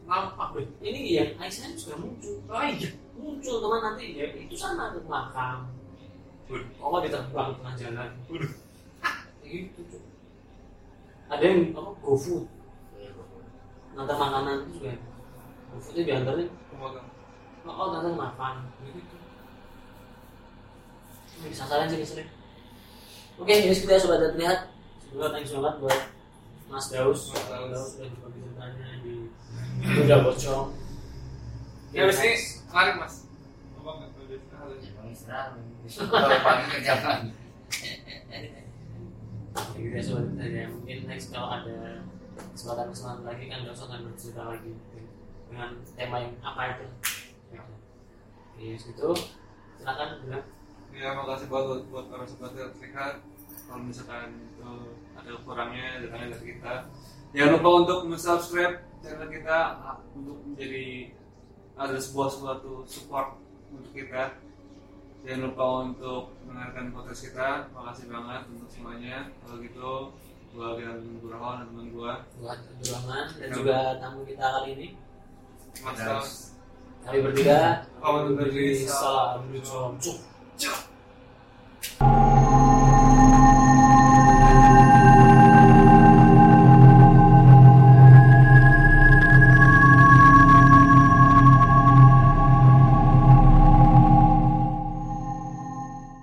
nampak. Ini yang Aisyah juga muncul Oh iya. Muncul teman nanti ya itu sana ke makam Waduh. oh di terbang di tengah jalan? Gitu <laughs> Cuk. ada yang apa GoFood. Nanti makanan itu juga GoFood itu diantarin. Pemegang. oh, oh nanti makan. Gitu. Ini disasaran sih sering oke jadi kita sobat dan lihat sebelumnya thanks banget buat Mas Daus. Mas Daus. Sudah berbagi ceritanya di Udah Bocong. Ya habis ini lari mas. Ya. Kalau pagi. Ya ya sobat ya mungkin next kalau ada kesempatan kesempatan lagi kan Daus akan bercerita lagi dengan tema yang apa itu Oke gitu silakan bilang Ya makasih buat buat para sobat terlihat. Kalau misalkan itu ada kurangnya datangnya dari kita. Jangan lupa untuk subscribe channel kita untuk menjadi ada sebuah suatu support untuk kita. Jangan lupa untuk mendengarkan podcast kita. Makasih banget untuk semuanya. Kalau gitu, gua bilang Burhan dan teman gua, buat Abdurrahman dan juga tamu kita kali ini Mas Terus. Daus. kami bertiga Pamit undur diri. salam Cuk. Cuk.